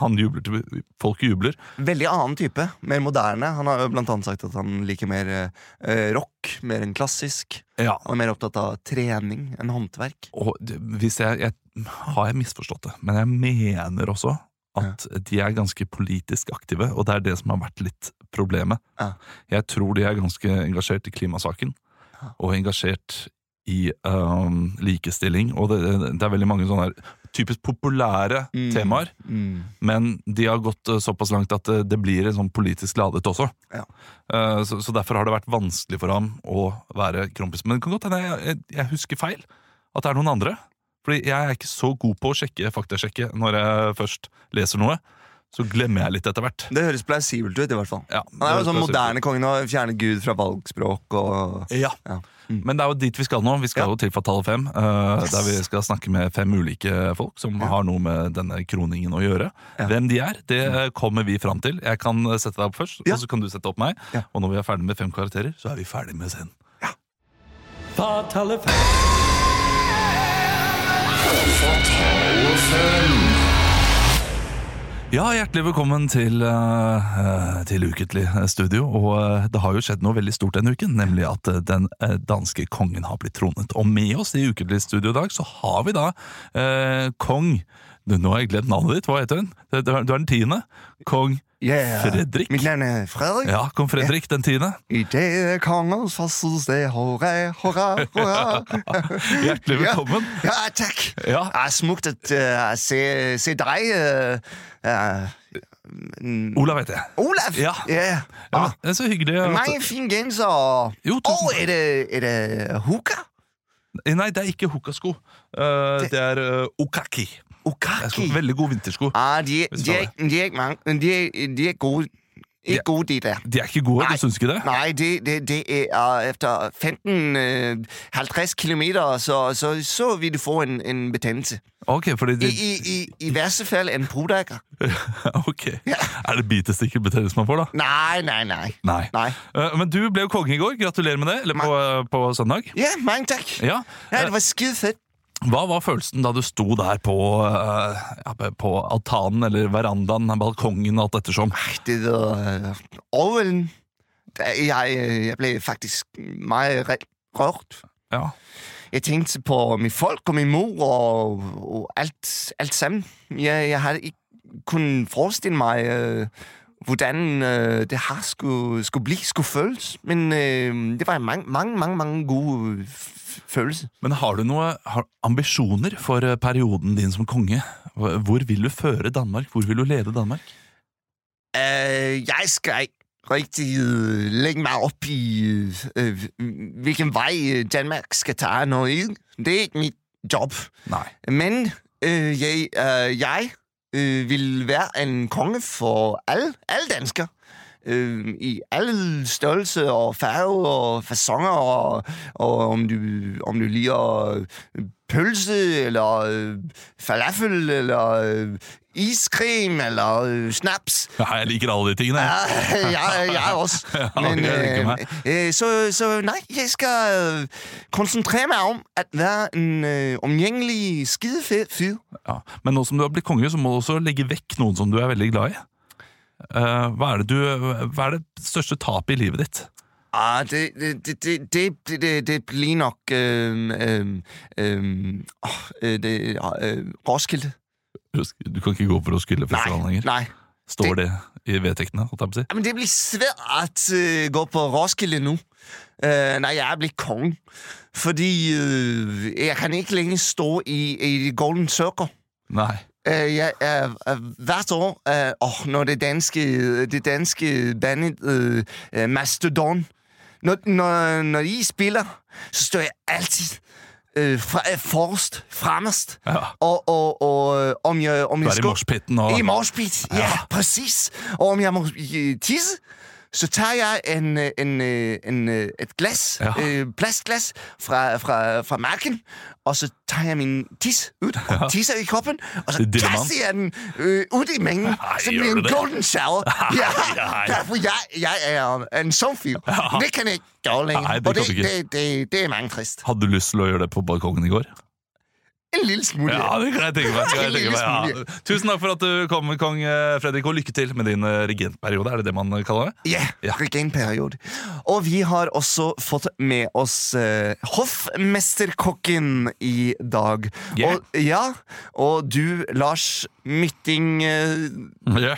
han jubler til folket jubler. Veldig annen type. Mer moderne. Han har blant annet sagt at han liker mer eh, rock, mer enn klassisk. Ja. Han er mer opptatt av trening enn håndverk. Og hvis jeg, jeg Har jeg misforstått det, men jeg mener også at de er ganske politisk aktive, og det er det som har vært litt problemet. Ja. Jeg tror de er ganske engasjert i klimasaken, og engasjert i um, likestilling, og det, det er veldig mange sånne typisk populære Mm. temaer, Mm. men de har gått eh, såpass langt at det, det blir en sånn politisk ladet også. Ja. Eh, så, så derfor har det vært vanskelig for ham å være kronprins. Men det kan godt hende jeg, jeg, jeg husker feil. At det er noen andre. Fordi jeg er ikke så god på å sjekke faktasjekke når jeg først leser noe. Så glemmer jeg litt etter hvert. Det høres plausibelt ut, i hvert fall. Ja, Han er jo sånn moderne kongen og fjerner Gud fra valgspråk og Ja. Ja. Mm. Men det er jo dit vi skal nå. Vi skal Ja. jo til Fatale 5. Uh, Yes. Der vi skal snakke med fem ulike folk som Ja. har noe med denne kroningen å gjøre. Ja. Hvem de er, det kommer vi fram til. Jeg kan sette deg opp først, Ja. og så kan du sette opp meg. Ja. Og når vi er ferdig med fem karakterer, så er vi ferdig med scenen. Fatale Ja, hjertelig velkommen til, eh, eh, til Uketlig studio. Og uh, det har jo skjedd noe veldig stort denne uken, nemlig at uh, den eh, danske kongen har blitt tronet. Og med oss i Uketlig studio i dag så har vi da eh, kong Nå har jeg glemt navnet ditt, hva heter hun? Du er den tiende. Kong Yeah. Fredrik. Mitt navn er Fredrik. Ja, kong Fredrik den tiende. I det er kongens fødselsdag. Hurra, hurra, hurra. Hjertelig velkommen. Ja, ja takk. Ja. er smukt å uh, se, se deg. Uh, uh, mm, Olav heter jeg. Olav! Ja. Ja. Ja, men, det er så hyggelig. At, Mange fine genser. Jo, tusen er det, er det hoka? Nei, det er ikke hokasko. Uh, det er eh, okaki. Det er sko, Okaki. veldig gode vintersko. Ah, de, de, det er, de er de er, de gode. Ikke gode, de der. De er ikke gode, Nei. du syns ikke det? Nei, det, de, de er efter 15-50 kilometer, så, så, så vil du få en, en betennelse. Ok, fordi I, de, i, i, I verste fall en brudakker. ok. Er det bitestikkelbetennelse man får, da? Nei, nei, nei. Nei. nei. Uh, Men du ble jo konge i går. Gratulerer med det. Eller på, eh, på søndag. Ja, mange takk. Ja. Ja, det var skide fedt. Hva var følelsen da du sto der på, eh, ja, på altanen eller verandaen, balkongen, og alt ettersom? Det var uh, overvældende. Jeg, øh, jeg ble faktisk meget rørt. Ja. Jeg tenkte på min folk og min mor og, og alt, alt sammen. Jeg, jeg hadde ikke kunnet forestille meg uh, hvordan uh, det her skulle, skulle bli, skulle føles. Men uh, det var mange, mange, mange, mange gode f- følelser. Men har du noen ambisjoner for eh, perioden din som konge? Hvor vil du føre Danmark? Hvor vil du lede Danmark? Uh, jeg skal rigtig øh, lægge mig op i, øh, øh, hvilken vej øh, Danmark skal tage nå. Det er ikke mit job. Nei. Men øh, jeg, øh, jeg øh, vil være en konge for alle, alle danskere. Øh, I alle størrelser og farver og fasonger, og, og om, du, om du liker øh, pølse, eller øh, falafel, eller øh, iskrem, eller øh, snaps. Ja, jeg liker alle de tingene. Ja, jeg, jeg også. Men øh, øh, så, så nei, jeg skal konsentrere meg om at være en øh, omgjengelig, skidefed fyr. Ja. Men nå som du har blitt konge, så må du også legge vekk noen som du er veldig glad i. Eh, hva, er det du, hva er det største tapet i livet ditt? Ah, det, det, det, det, det, det, det blir nok øh, øh, øh, åh, øh, det, øh, Roskilde. Du kan ikke gå på Roskilde Festival Nej, lenger. Nei. Står det i vedtektene? å si? Men det blir svært at uh, gå på Roskilde nå. Uh, nei, jeg er blitt konge. Fordi uh, jeg kan ikke lenger stå i, i golden circle. Nei. Øh, ja, er, er hvert år, øh, åh, når det danske, det danske bandet øh, øh, Mastodon, når, når, når de spiller, så står jeg altid øh, fra, øh, forrest, fremmest. Ja. Og, og, og øh, om jeg, om Du jeg er i skal- moshpiten og i moshpit, ja, Ja. præcis. Og om jeg må øh, tisse, så tar jeg en, øh, en, øh, en, øh, et glass, Ja. øh, plastglass fra, fra, fra marken, og så tager jeg min tiss ud og tisser i koppen, og så Det er kaster jeg den øh, ud i mængden, Ej, så gør bliver en det? golden shower. Ja, derfor jeg, jeg er en somfil. Det kan jeg ikke gøre længere, det og det, ikke. det, det, det er mange trist. Hadde du lyst til å gjøre det på balkongen i går? En lille smule. Ja, det kan jeg tenke meg. Jeg tenke meg. Ja. Tusen takk for at du kom, kong eh, Fredrik, og lykke til med din eh, regentperiode. Er det det man kaller det? Ja, Ja. regentperiode. Og vi har også fått med oss uh, hoffmesterkokken i dag. Ja. Og, ja, og du, Lars Mytting eh, Ja.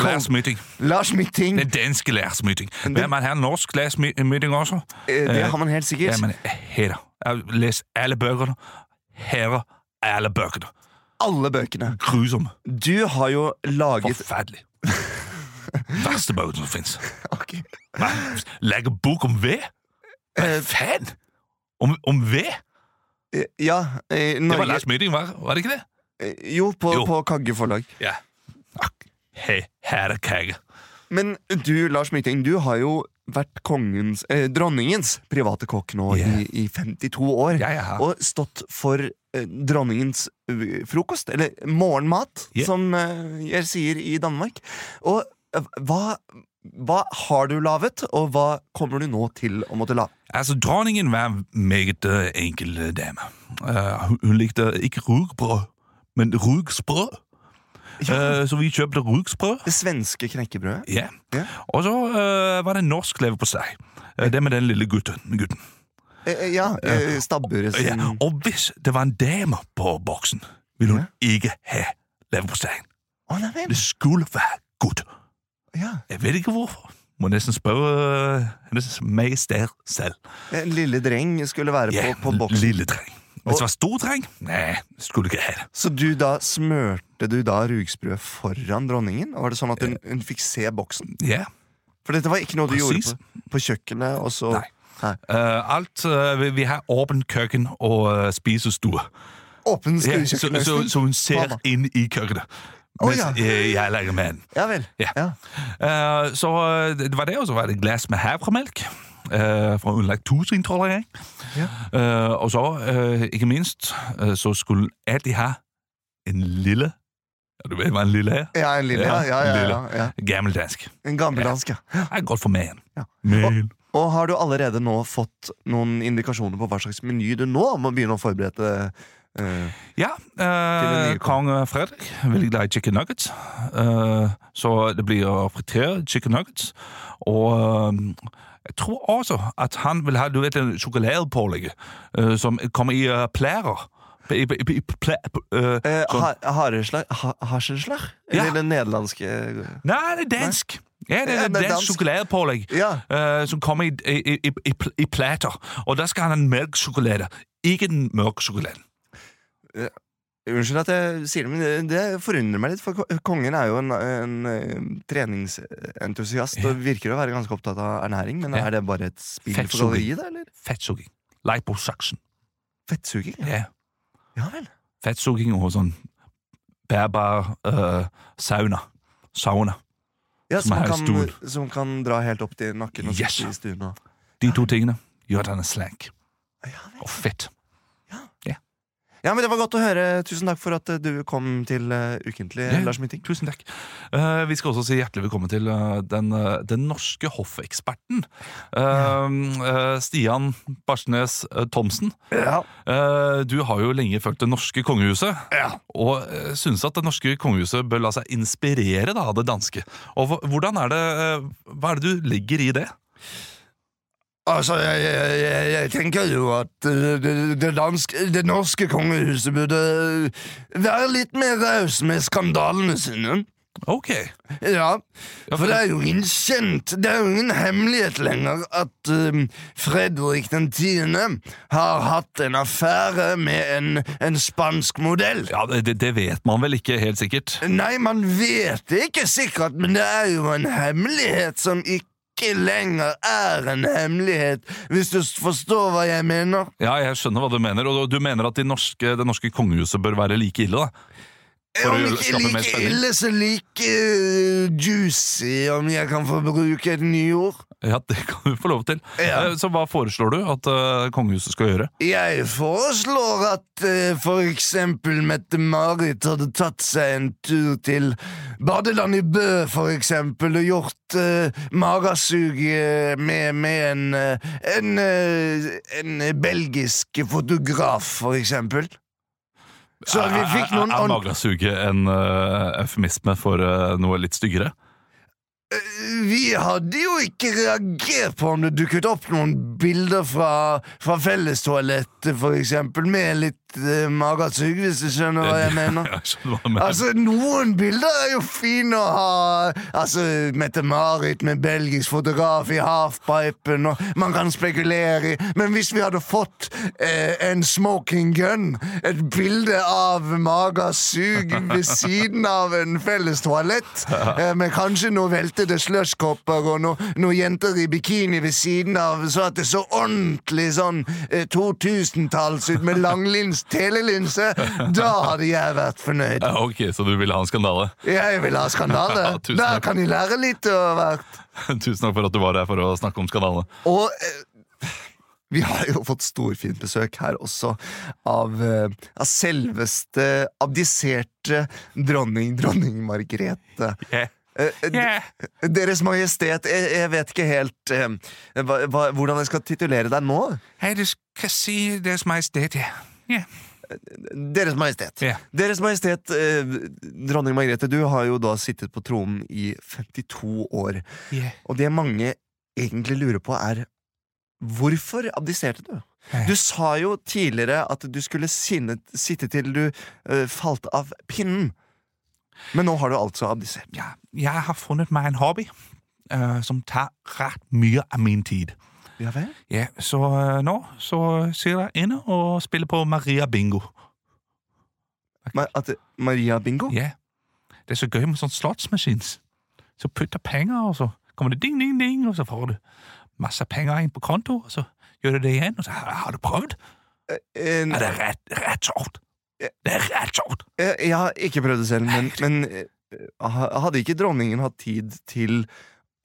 Lars Mytting. Lars Mytting, Den danske lærsmyting. Vil man ha norsk lærsmyting også? Uh, det har man helt sikkert. Ja, men her. Lest alle bøkene. Her er alle bøkene. Alle bøkene. Grusomme. Du har jo laget Forferdelig. Verste bøkene som fins. Okay. Lage bok om ved? Hva Eh, faen? Om, om ved? Eh, Ja, eh, Det var Lars lærsmyting, var, var det ikke det? eh, Jo, på, Jo. på Kagge forlag. Ja. Hei, her er Kagge. Men du, Lars Mytting, du har jo vært kongens, eh, dronningens private kokk nå yeah. i, i 52 år. Ja, ja. Og stått for eh, dronningens eh, frokost, eller morgenmat, yeah. som eh, jeg sier i Danmark. Og eh, hva, hva har du laget, og hva kommer du nå til å måtte lage? Altså, dronningen var en meget uh, enkel dame. Uh, hun, likte ikke rugbrød, men rugsbrød. Uh, så vi kjøpte rugsbrød. Det svenske knekkebrødet? Ja. Yeah. Og så uh, var det norsk leverpostei. Uh, det med den lille gutten. gutten. Eh, eh, ja, eh, stabburet sin Ja. Og hvis det var en dame på boksen, ville hun ikke ha leverposteien. Det skulle være godt. Ja. Jeg vet ikke hvorfor. Må nesten spørre hennes majestet selv. En lille dreng skulle være Ja, på, på boksen. lille dreng. Hvis det var stor dreng, nei, skulle ikke ha det. Så du da smørte du da rugsprø foran dronningen? Var det sånn at hun, hun fikk se boksen? Ja. For dette var ikke noe du Precis. gjorde på, på kjøkkenet, og så Nei. Uh, alt uh, vi, vi har åpent kjøkken og uh, spisestue. Åpen Ja, så, så, så hun ser Mama. inn i kjøkkenet Å, mens ja. jeg, jeg lager maten. Ja vel. Ja. Uh, så det var det, og så var det et glass med havremelk. Uh, fra en laktoseintolerant. Ja. Uh, og så, ikke minst, så skulle hun alltid ha en lille Du vet hva en lille er? Ja, en lille. Ja, ja, ja, ja, ja. Gammeldansk. En gammeldansk, ja. Det er godt for meg Ja. Men Og har du allerede nå fått noen indikasjoner på hva slags meny du nå må begynne å forberede? Uh, Ja, uh, kong Fredrik veldig glad i chicken nuggets. Uh, så det blir fritert chicken nuggets. Og jeg tror også at han vil ha du vet, en sjokoladepålegg uh, som kommer i plærer. Uh, eh, ha- Hareslag? Ha, Eller det nederlandske Nei, det er dansk. Ja, det er er dansk sjokoladepålegg Ja. uh, som kommer i, i, i, i, i plater. Og der skal han ha en melksjokolade, ikke den mørke sjokoladen. Unnskyld at jeg sier det, men det, forundrer meg litt. For kongen er jo en, en, treningsentusiast Ja. og virker å være ganske opptatt av ernæring. Men Ja. er det bare et spill for galleriet, da? Eller? Fettsuging. Liposaksen. Fettsuging? Ja. Ja. vel. Fettsuging og sånn bærbar uh, sauna. Sauna. Ja, Som som, er kan, stor. som kan dra helt opp til nakken og Yes. sitte i stuen. Og. De to tingene gjør denne slank Ja, og fett. Ja, men Det var godt å høre. Tusen takk for at eh, du kom til uh, Ukentlig, Ja. Lars Mytting. Tusen takk. Uh, vi skal også si hjertelig velkommen til uh, den, den norske hoffeksperten. Ja. eh, Stian Barsnes Thomsen. Ja. Eh, du har jo lenge fulgt det norske kongehuset, Ja. og uh, syns at det norske kongehuset bør la seg inspirere da, av det danske. Og hvordan er det, Hva er det du legger i det? Altså, jeg, jeg, jeg, tenker jo at eh, det, det, danske, det norske kongehuset burde være litt mer raus med skandalene sine. Ok. Ja, for det er jo ingen kjent, det er jo ingen hemmelighet lenger at um, Fredrik den tiende har hatt en affære med en, en spansk modell. Ja, det, det vet man vel ikke helt sikkert. Nei, man vet det ikke sikkert, men det er jo en hemmelighet som ikke lenger er en hemmelighet, hvis du forstår hva jeg mener. Ja, jeg skjønner hva du mener, og du mener at de norske, det norske kongehuset bør være like ille, da? For Om ikke like ille, så like uh, juicy, om jeg kan få bruke et nyord. Ja, det kan du få lov til. Ja. Eh, Så hva foreslår du at uh, kongehuset skal gjøre? Jeg foreslår at uh, for eksempel Mette-Marit hadde tatt seg en tur til badeland i Bø, for eksempel, og gjort magesug eh, med, med en, en, en belgisk fotograf, for eksempel. Så vi fikk noen Er, er, magasuget en uh, eufemisme for uh, noe litt styggere? Vi hadde jo ikke reagert på om det dukket opp noen bilder fra, fra fellestoalettet, for eksempel, med litt uh, magesug, hvis du skjønner hva jeg mener. Jeg skjønner hva jeg mener. Altså, Noen bilder er jo fine å ha. Altså, Mette-Marit med belgisk fotograf i halfpipen, og man kan spekulere i Men hvis vi hadde fått eh, en smoking gun, et bilde av magesug ved siden av en felles toalett, eh, med kanskje noen veltede slushkopper og noen noe jenter i bikini ved siden av, så at det så ordentlig sånn eh, 2000-talls ut med langlins telelinse, da hadde jeg vært fornøyd. Ja, ok, Så du vil ha en skandale? Jeg vil ha skandale. Ja, da kan de lære litt Og vært. Tusen takk for at du var her for å snakke om skandale. Og eh, vi har jo fått storfint besøk her også av, eh, av selveste abdiserte dronning, dronning Margrethe. Ja. Eh, eh, Deres Majestet, jeg, jeg vet ikke helt eh, hva, hva, hvordan jeg skal titulere deg nå. Hei, du skal si Deres Majestet, ja. Ja. Deres Majestet. Yeah. Deres Majestet, eh, dronning Margrethe, du har jo da sittet på tronen i 52 år. Yeah. Og det mange egentlig lurer på, er hvorfor abdiserte du? Hey. Du sa jo tidligere at du skulle sinne, sitte til du eh, falt av pinnen. Men nå har du altså abdisert. ja. Jeg har funnet meg en hobby uh, som tar rett mye av min tid. Ja vel? Ja, så uh, nå så sier jeg inne og spiller på Maria Bingo. Ma at, Maria Bingo? Ja. Det er så gøy med sånn slottsmaskins. Så putter penger, og så kommer det ding, ding, ding, og så får du masse penger inn på konto, og så gjør du det igjen, og så har du prøvd. Eh, er det rett, rett sjovt. Det er rett sort! eh, jeg har ikke prøvd det selv, men, men eh, hadde ikke dronningen hatt tid til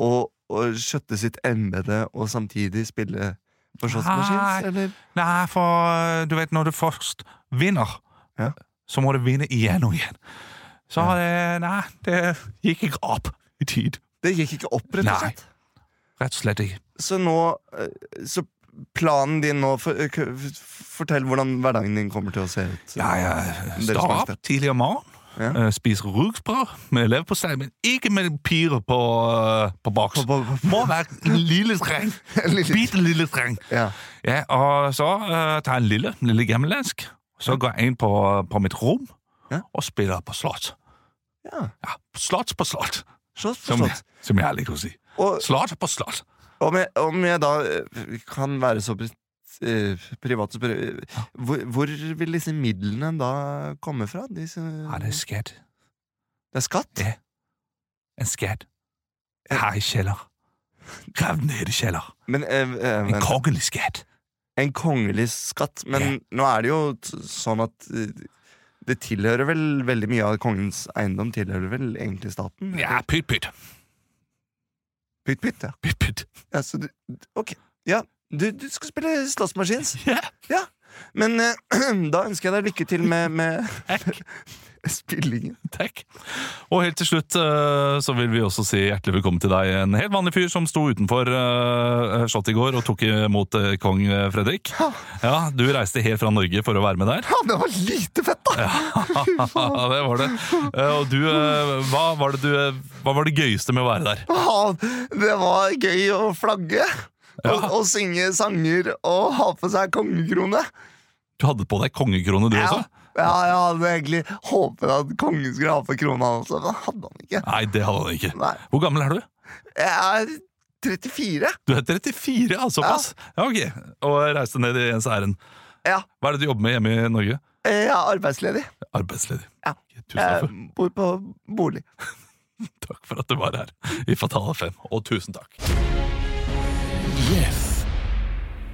å, å skjøtte sitt embete og samtidig spille for slottsmaskins, eller? Nei, for du vet, når du først vinner, Ja. så må du vinne igjen og igjen. Så det, nei, det gikk ikke opp i tid. Det gikk ikke opp, rett og slett? Nei. Rett og slett ikke. Så nå eh, Så planen din nå for, eh, Fortell hvordan hverdagen din kommer til å se ut. Ja, jeg start står opp tidlig om morgenen, Ja. eh, spiser rugsprød med leverpostei, men ikke med pirer på, eh, på boks. På- på- Må være en lille streng. Bitte lille streng. Ja. Ja, og så uh, tar jeg en lille, lille gammeldansk. Så går jeg inn på, på mitt rom Ja. og spiller på slott. ja. Ja, slott på slott, slott, på som, jeg, som jeg liker å si. Og Slott på slott. om jeg, om jeg da kan være så eh, privat å spørre eh, hvor, hvor vil disse midlene da komme fra? Disse, Ja, det er skatt. det er skatt? Ja. En skatt. Her i kjeller. Gravd ned i kjeller. Men, eh, eh, En kongelig skatt. en kongelig skatt. Men Ja. nå er det jo sånn at eh, det tilhører vel veldig mye av kongens eiendom tilhører vel egentlig staten? Ja, pytt, pytt. Pytt, pytt, ja. Pytt, pytt. ja så du, ok, ja. Du, du skal spille slåssmaskins. Yeah. Ja. Men eh, da ønsker jeg deg lykke til med, med spillingen. Takk. Og helt til slutt eh, så vil vi også si hjertelig velkommen til deg, en helt vanlig fyr som sto utenfor uh, Slottet i går og tok imot eh, kong eh, Fredrik. Ja, Du reiste helt fra Norge for å være med der. Ja, det var lite fett, da! Ja, det var det. Eh, og du, eh, hva, var det du, eh, hva var det gøyeste med å være der? Ja, det var gøy å flagge. Og, og synge sanger og ha på seg kongekrone. Du hadde på deg kongekrone, du Ja. også? ja, jeg hadde egentlig håpet at kongen skulle ha på krona også, men hadde han ikke. Nei, det hadde han ikke. Nei. Hvor gammel er du? Jeg er 34. Du er 34, ja, såpass? Ja, ok. Og reiste ned i ens ærend. Ja, Hva er det du jobber med hjemme i Norge? jeg er arbeidsledig. Arbeidsledig. Ja. Tusen takk for. Jeg bor på bolig. takk for at du var her i Fatale 5, og tusen takk. Yes.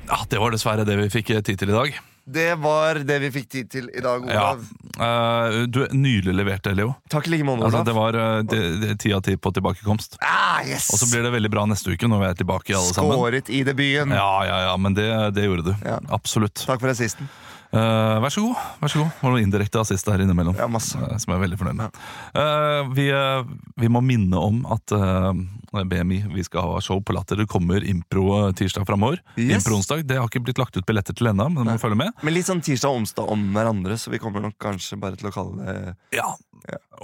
Ja, Det var dessverre det vi fikk tid til i dag. Det var det vi fikk tid til i dag, Ja, Olav. Eh, du nylig leverte, Leo. Takk like måte, Altså, det var eh, ti av ti på tilbakekomst. ah, yes! Og så blir det veldig bra neste uke når vi er tilbake alle sammen. Skåret i debuten. Ja, ja, ja, men det, det gjorde du. Ja. Absolutt. Takk for assisten. Eh, vær så god. vær så god Det var noe indirekte assist her innimellom. Ja, masse. uh, Som jeg er veldig fornøyd med. Uh, vi, vi må minne om at BMI vi skal ha show på Latter. Det kommer impro tirsdag framover. Yes. Impro-onsdag. Det har ikke blitt lagt ut billetter til ennå, men du må følge med. Men litt sånn tirsdag og onsdag om hverandre, så vi kommer nok kanskje bare til å kalle det Ja.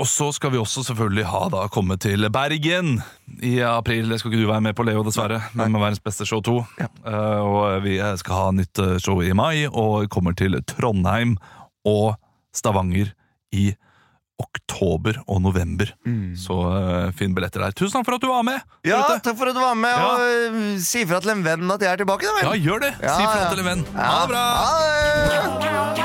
Og så skal vi også selvfølgelig ha da komme til Bergen i april. Det skal ikke du være med på, Leo, dessverre, Nei. men med Verdens beste show 2. Ja. Uh, og vi skal ha nytt eh, show i mai, og kommer til Trondheim og Stavanger i oktober og november. Mm. Så eh, uh, finn billetter der. Tusen takk for at du var med! Ja, takk for at du var med, og si fra til en venn at jeg er tilbake, da vel? Ja, gjør det! si fra til en venn. Ha det bra! Ha det!